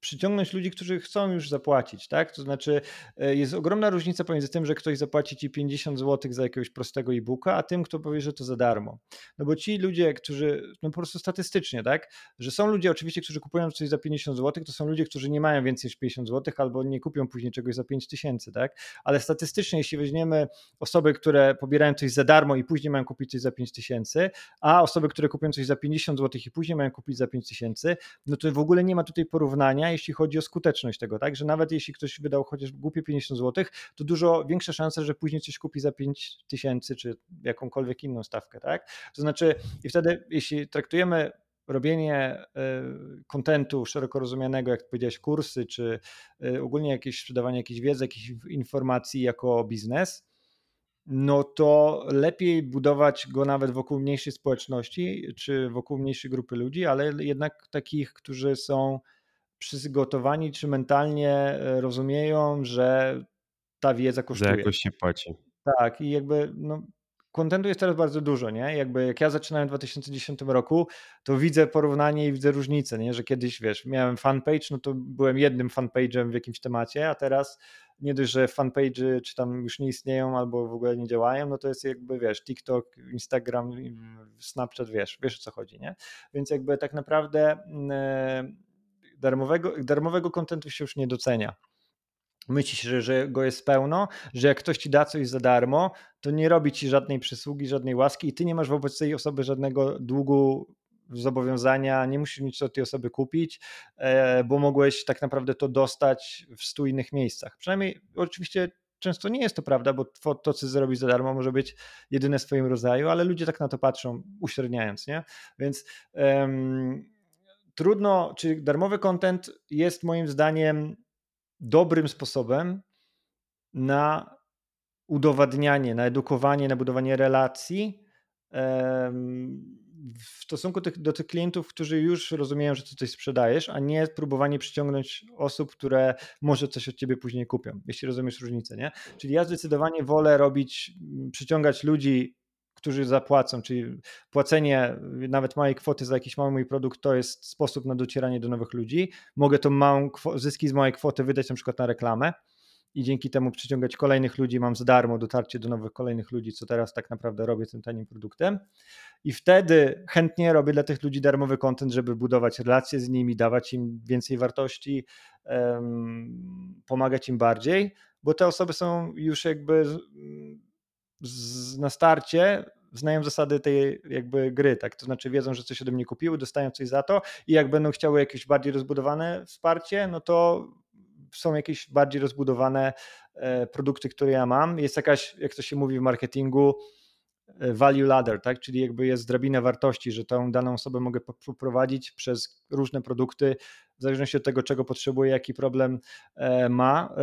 przyciągnąć ludzi, którzy chcą już zapłacić, tak? To znaczy e, jest ogromna różnica pomiędzy tym, że ktoś zapłaci ci 50 zł za jakiegoś prostego e-booka, a tym, kto powie, że to za darmo. No bo ci ludzie, którzy, no po prostu statystycznie, tak? Że są ludzie oczywiście, którzy kupują coś za 50 zł, to są ludzie, którzy nie mają więcej niż 50 zł albo nie kupią później czegoś za 5 tysięcy, tak? Ale statystycznie, jeśli weźmiemy osoby, które pobierają coś za darmo i później mają kupić coś za 5 tysięcy, a osoby, które kupią coś za 50 zł i później mają kupić za 5 tysięcy, no to w ogóle nie ma tutaj porównania, jeśli chodzi o skuteczność tego, tak? Że nawet jeśli ktoś wydał chociaż głupie 50 zł, to dużo większa szansa, że później coś kupi za 5 tysięcy czy jakąkolwiek inną stawkę, tak? To znaczy, i wtedy, jeśli traktujemy robienie e, kontentu szeroko rozumianego, jak powiedziałeś, kursy, czy e, ogólnie jakieś sprzedawanie jakiejś wiedzy, jakichś informacji jako biznes, no to lepiej budować go nawet wokół mniejszej społeczności, czy wokół mniejszej grupy ludzi, ale jednak takich, którzy są przygotowani, czy mentalnie e, rozumieją, że ta wiedza kosztuje. Za jakoś się płaci. Tak, i jakby no, kontentu jest teraz bardzo dużo, nie? Jakby jak ja zaczynałem w 2010 roku, to widzę porównanie i widzę różnicę, nie? Że kiedyś, wiesz, miałem fanpage, no to byłem jednym fanpage'em w jakimś temacie, a teraz nie dość, że fanpage'y czy tam już nie istnieją albo w ogóle nie działają, no to jest jakby, wiesz, TikTok, Instagram, Snapchat, wiesz, wiesz o co chodzi, nie? Więc jakby tak naprawdę mm, darmowego, darmowego kontentu się już nie docenia myśli się, że go jest pełno, że jak ktoś ci da coś za darmo, to nie robi ci żadnej przysługi, żadnej łaski i ty nie masz wobec tej osoby żadnego długu, zobowiązania, nie musisz nic od tej osoby kupić, e, bo mogłeś tak naprawdę to dostać w stu innych miejscach. Przynajmniej oczywiście często nie jest to prawda, bo to, co zrobisz za darmo, może być jedyne w swoim rodzaju, ale ludzie tak na to patrzą, uśredniając, nie? Więc um, trudno, czy darmowy content jest moim zdaniem dobrym sposobem na udowadnianie, na edukowanie, na budowanie relacji w stosunku do tych klientów, którzy już rozumieją, że ty coś sprzedajesz, a nie próbowanie przyciągnąć osób, które może coś od ciebie później kupią, jeśli rozumiesz różnicę, nie? Czyli ja zdecydowanie wolę robić, przyciągać ludzi, którzy zapłacą, czyli płacenie nawet małej kwoty za jakiś mały mój produkt to jest sposób na docieranie do nowych ludzi. Mogę tą małą zyski z małej kwoty wydać na przykład na reklamę i dzięki temu przyciągać kolejnych ludzi, mam za darmo dotarcie do nowych kolejnych ludzi, co teraz tak naprawdę robię tym tanim produktem. I wtedy chętnie robię dla tych ludzi darmowy kontent, żeby budować relacje z nimi, dawać im więcej wartości, um, pomagać im bardziej, bo te osoby są już jakby z, na starcie znają zasady tej jakby gry, tak? To znaczy wiedzą, że coś ode mnie kupiły, dostają coś za to i jak będą chciały jakieś bardziej rozbudowane wsparcie, no to są jakieś bardziej rozbudowane e, produkty, które ja mam. Jest jakaś, jak to się mówi w marketingu, value ladder, tak? czyli jakby jest drabina wartości, że tą daną osobę mogę poprowadzić przez różne produkty, w zależności od tego, czego potrzebuje, jaki problem e, ma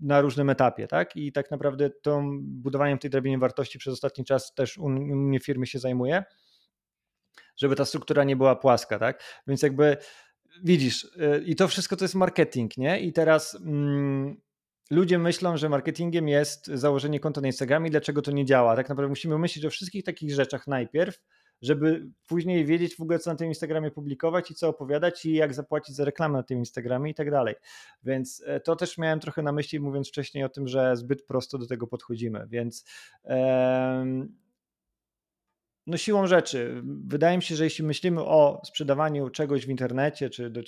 na różnym etapie. Tak? I tak naprawdę tą budowaniem tej drabiny wartości przez ostatni czas też u mnie firmy się zajmuje, żeby ta struktura nie była płaska. Tak? Więc jakby widzisz, y, i to wszystko to jest marketing, nie? I teraz mm, ludzie myślą, że marketingiem jest założenie konta na Instagramie, dlaczego to nie działa. Tak naprawdę musimy myśleć o wszystkich takich rzeczach najpierw, żeby później wiedzieć w ogóle, co na tym Instagramie publikować i co opowiadać i jak zapłacić za reklamę na tym Instagramie i tak dalej. Więc e, to też miałem trochę na myśli, mówiąc wcześniej o tym, że zbyt prosto do tego podchodzimy. Więc. No siłą rzeczy, wydaje mi się, że jeśli myślimy o sprzedawaniu czegoś w internecie, czy do,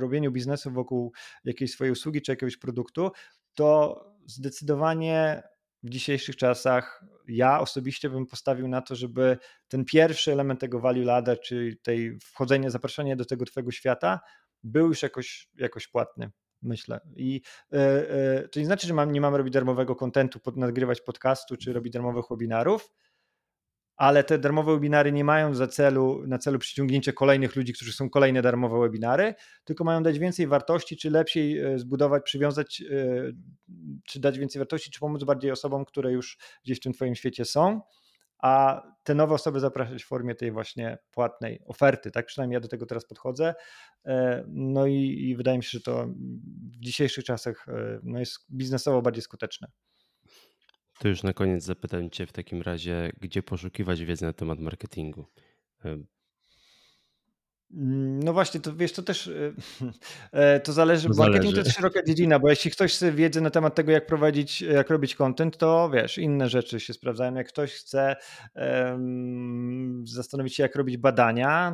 robieniu biznesu wokół jakiejś swojej usługi, czy jakiegoś produktu, to zdecydowanie w dzisiejszych czasach ja osobiście bym postawił na to, żeby ten pierwszy element tego value ladder, czyli tej wchodzenia, zapraszania do tego twojego świata, był już jakoś, jakoś płatny myślę. I yy, to nie znaczy, że mam, nie mamy robić darmowego kontentu, pod, nagrywać podcastu, czy robić darmowych webinarów, ale te darmowe webinary nie mają za celu, na celu przyciągnięcie kolejnych ludzi, którzy są kolejne darmowe webinary, tylko mają dać więcej wartości, czy lepiej e, zbudować, przywiązać, e, czy dać więcej wartości, czy pomóc bardziej osobom, które już gdzieś w tym Twoim świecie są, a te nowe osoby zapraszać w formie tej właśnie płatnej oferty, tak przynajmniej ja do tego teraz podchodzę. E, no i, i wydaje mi się, że to w dzisiejszych czasach no jest biznesowo bardziej skuteczne. To już na koniec zapytam Cię w takim razie, gdzie poszukiwać wiedzy na temat marketingu? Mm, no właśnie, to wiesz, to też y, e, to zależy, bo marketing to jest szeroka dziedzina, bo jeśli ktoś chce wiedzy na temat tego, jak prowadzić, jak robić content, to wiesz, inne rzeczy się sprawdzają. Jak ktoś chce um, zastanowić się, jak robić badania,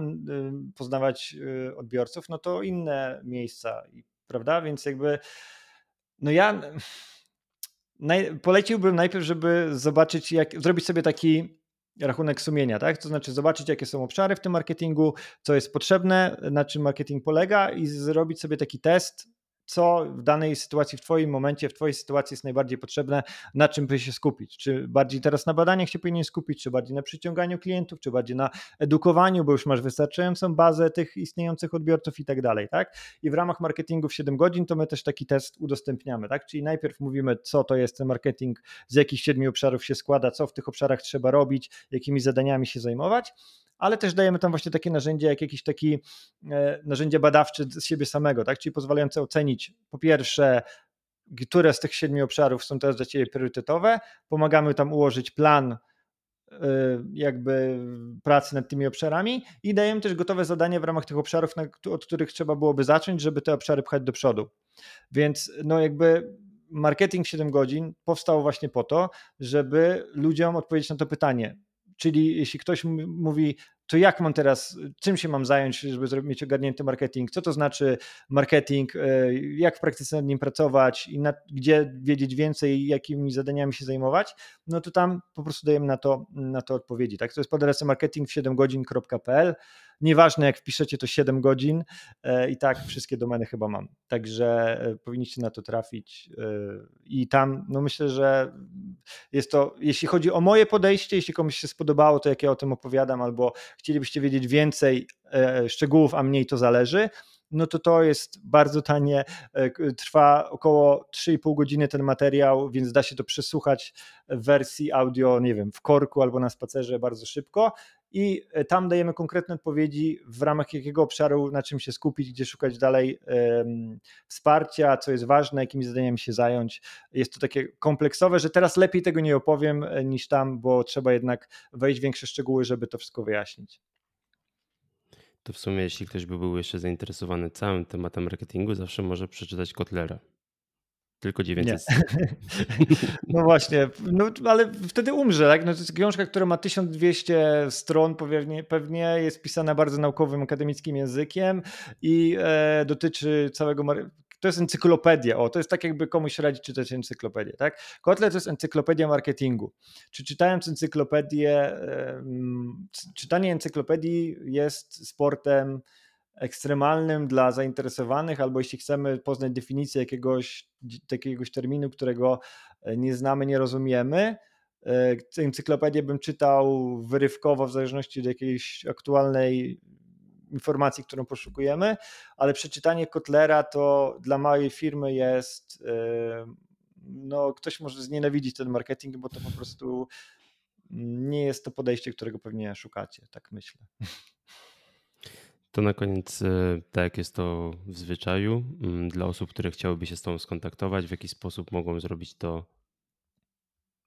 poznawać y, odbiorców, no to inne miejsca, prawda? Więc jakby, no ja naj, poleciłbym najpierw, żeby zobaczyć, jak zrobić sobie taki rachunek sumienia, tak? To znaczy zobaczyć, jakie są obszary w tym marketingu, co jest potrzebne, na czym marketing polega i zrobić sobie taki test, co w danej sytuacji, w Twoim momencie, w Twojej sytuacji jest najbardziej potrzebne, na czym by się skupić. Czy bardziej teraz na badaniach się powinien skupić, czy bardziej na przyciąganiu klientów, czy bardziej na edukowaniu, bo już masz wystarczającą bazę tych istniejących odbiorców i tak dalej, tak? I w ramach marketingu w 7 godzin to my też taki test udostępniamy, tak? Czyli najpierw mówimy, co to jest ten marketing, z jakich siedmiu obszarów się składa, co w tych obszarach trzeba robić, jakimi zadaniami się zajmować, ale też dajemy tam właśnie takie narzędzie, jak jakiś taki e, narzędzie badawcze z siebie samego, tak? czyli pozwalające ocenić po pierwsze, które z tych siedmiu obszarów są teraz dla Ciebie priorytetowe, pomagamy tam ułożyć plan e, jakby pracy nad tymi obszarami i dajemy też gotowe zadania w ramach tych obszarów, od których trzeba byłoby zacząć, żeby te obszary pchać do przodu. Więc no jakby marketing 7 godzin powstał właśnie po to, żeby ludziom odpowiedzieć na to pytanie, Czyli jeśli ktoś mówi, to jak mam teraz, czym się mam zająć, żeby mieć ogarnięty marketing, co to znaczy marketing, e, jak w praktyce nad nim pracować i gdzie wiedzieć więcej, jakimi zadaniami się zajmować, no to tam po prostu dajemy na to, na to odpowiedzi. Tak? To jest pod adresem marketing 7godzin.pl. Nieważne jak wpiszecie to 7 godzin e, i tak wszystkie domeny chyba mam. Także e, powinniście na to trafić i tam no myślę, że jest to, jeśli chodzi o moje podejście, jeśli komuś się spodobało to jak ja o tym opowiadam albo chcielibyście wiedzieć więcej e, szczegółów, a mniej to zależy, no to to jest bardzo tanie, e, trwa około 3,5 godziny ten materiał, więc da się to przesłuchać w wersji audio, nie wiem, w korku albo na spacerze bardzo szybko i e, tam dajemy konkretne odpowiedzi w ramach jakiego obszaru, na czym się skupić, gdzie szukać dalej wsparcia, co jest ważne, jakimi zadaniami się zająć. Jest to takie kompleksowe, że teraz lepiej tego nie opowiem e, niż tam, bo trzeba jednak wejść w większe szczegóły, żeby to wszystko wyjaśnić. To w sumie, jeśli ktoś by był jeszcze zainteresowany całym tematem marketingu, zawsze może przeczytać Kotlera. Tylko 900 stron. No właśnie, no, ale wtedy umrze. Tak? No, to jest książka, która ma 1200 stron, pewnie, pewnie jest pisana bardzo naukowym, akademickim językiem i e, dotyczy całego to jest encyklopedia. O, to jest tak, jakby komuś radzić czytać encyklopedię, tak? Kotlet to jest encyklopedia marketingu. Czy czytając encyklopedię, czytanie encyklopedii jest sportem ekstremalnym dla zainteresowanych, albo jeśli chcemy poznać definicję jakiegoś, jakiegoś terminu, którego e, nie znamy, nie rozumiemy, e, encyklopedię bym czytał wyrywkowo w zależności od jakiejś aktualnej informacji, którą poszukujemy, ale przeczytanie Kotlera to dla małej firmy jest, no ktoś może znienawidzić ten marketing, bo to po prostu nie jest to podejście, którego pewnie szukacie, tak myślę. To na koniec, e, tak jak jest to w zwyczaju, mm, dla osób, które chciałyby się z Tobą skontaktować, w jaki sposób mogą zrobić to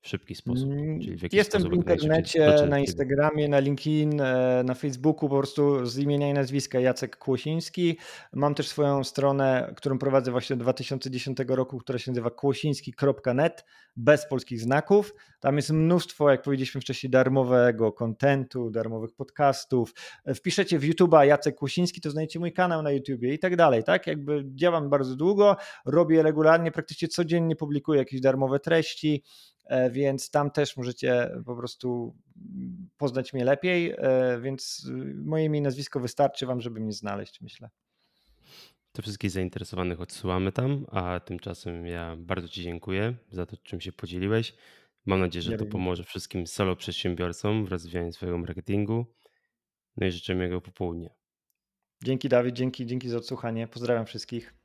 w szybki sposób. Mm, w Jestem w internecie, na Instagramie, na LinkedIn, e, na Facebooku, po prostu z imienia i nazwiska Jacek Kłosiński. Mam też swoją stronę, którą prowadzę właśnie od 2010 roku, która się nazywa kłosiński.net, bez polskich znaków. Tam jest mnóstwo, jak powiedzieliśmy wcześniej, darmowego kontentu, darmowych podcastów. E, wpiszecie w YouTube'a Jacek Kłosiński, to znajdziecie mój kanał na YouTubie i tak dalej, tak? Jakby działam bardzo długo, robię regularnie, praktycznie codziennie publikuję jakieś darmowe treści, więc tam też możecie po prostu poznać mnie lepiej, e, więc moje imię i nazwisko wystarczy wam, żeby mnie znaleźć, myślę. To wszystkich zainteresowanych odsyłamy tam, a tymczasem ja bardzo Ci dziękuję za to, czym się podzieliłeś. Mam nadzieję, że to pomoże wszystkim solo przedsiębiorcom w rozwijaniu swojego marketingu. No i życzę miłego popołudnia. Dzięki Dawid, dzięki, dzięki za odsłuchanie. Pozdrawiam wszystkich.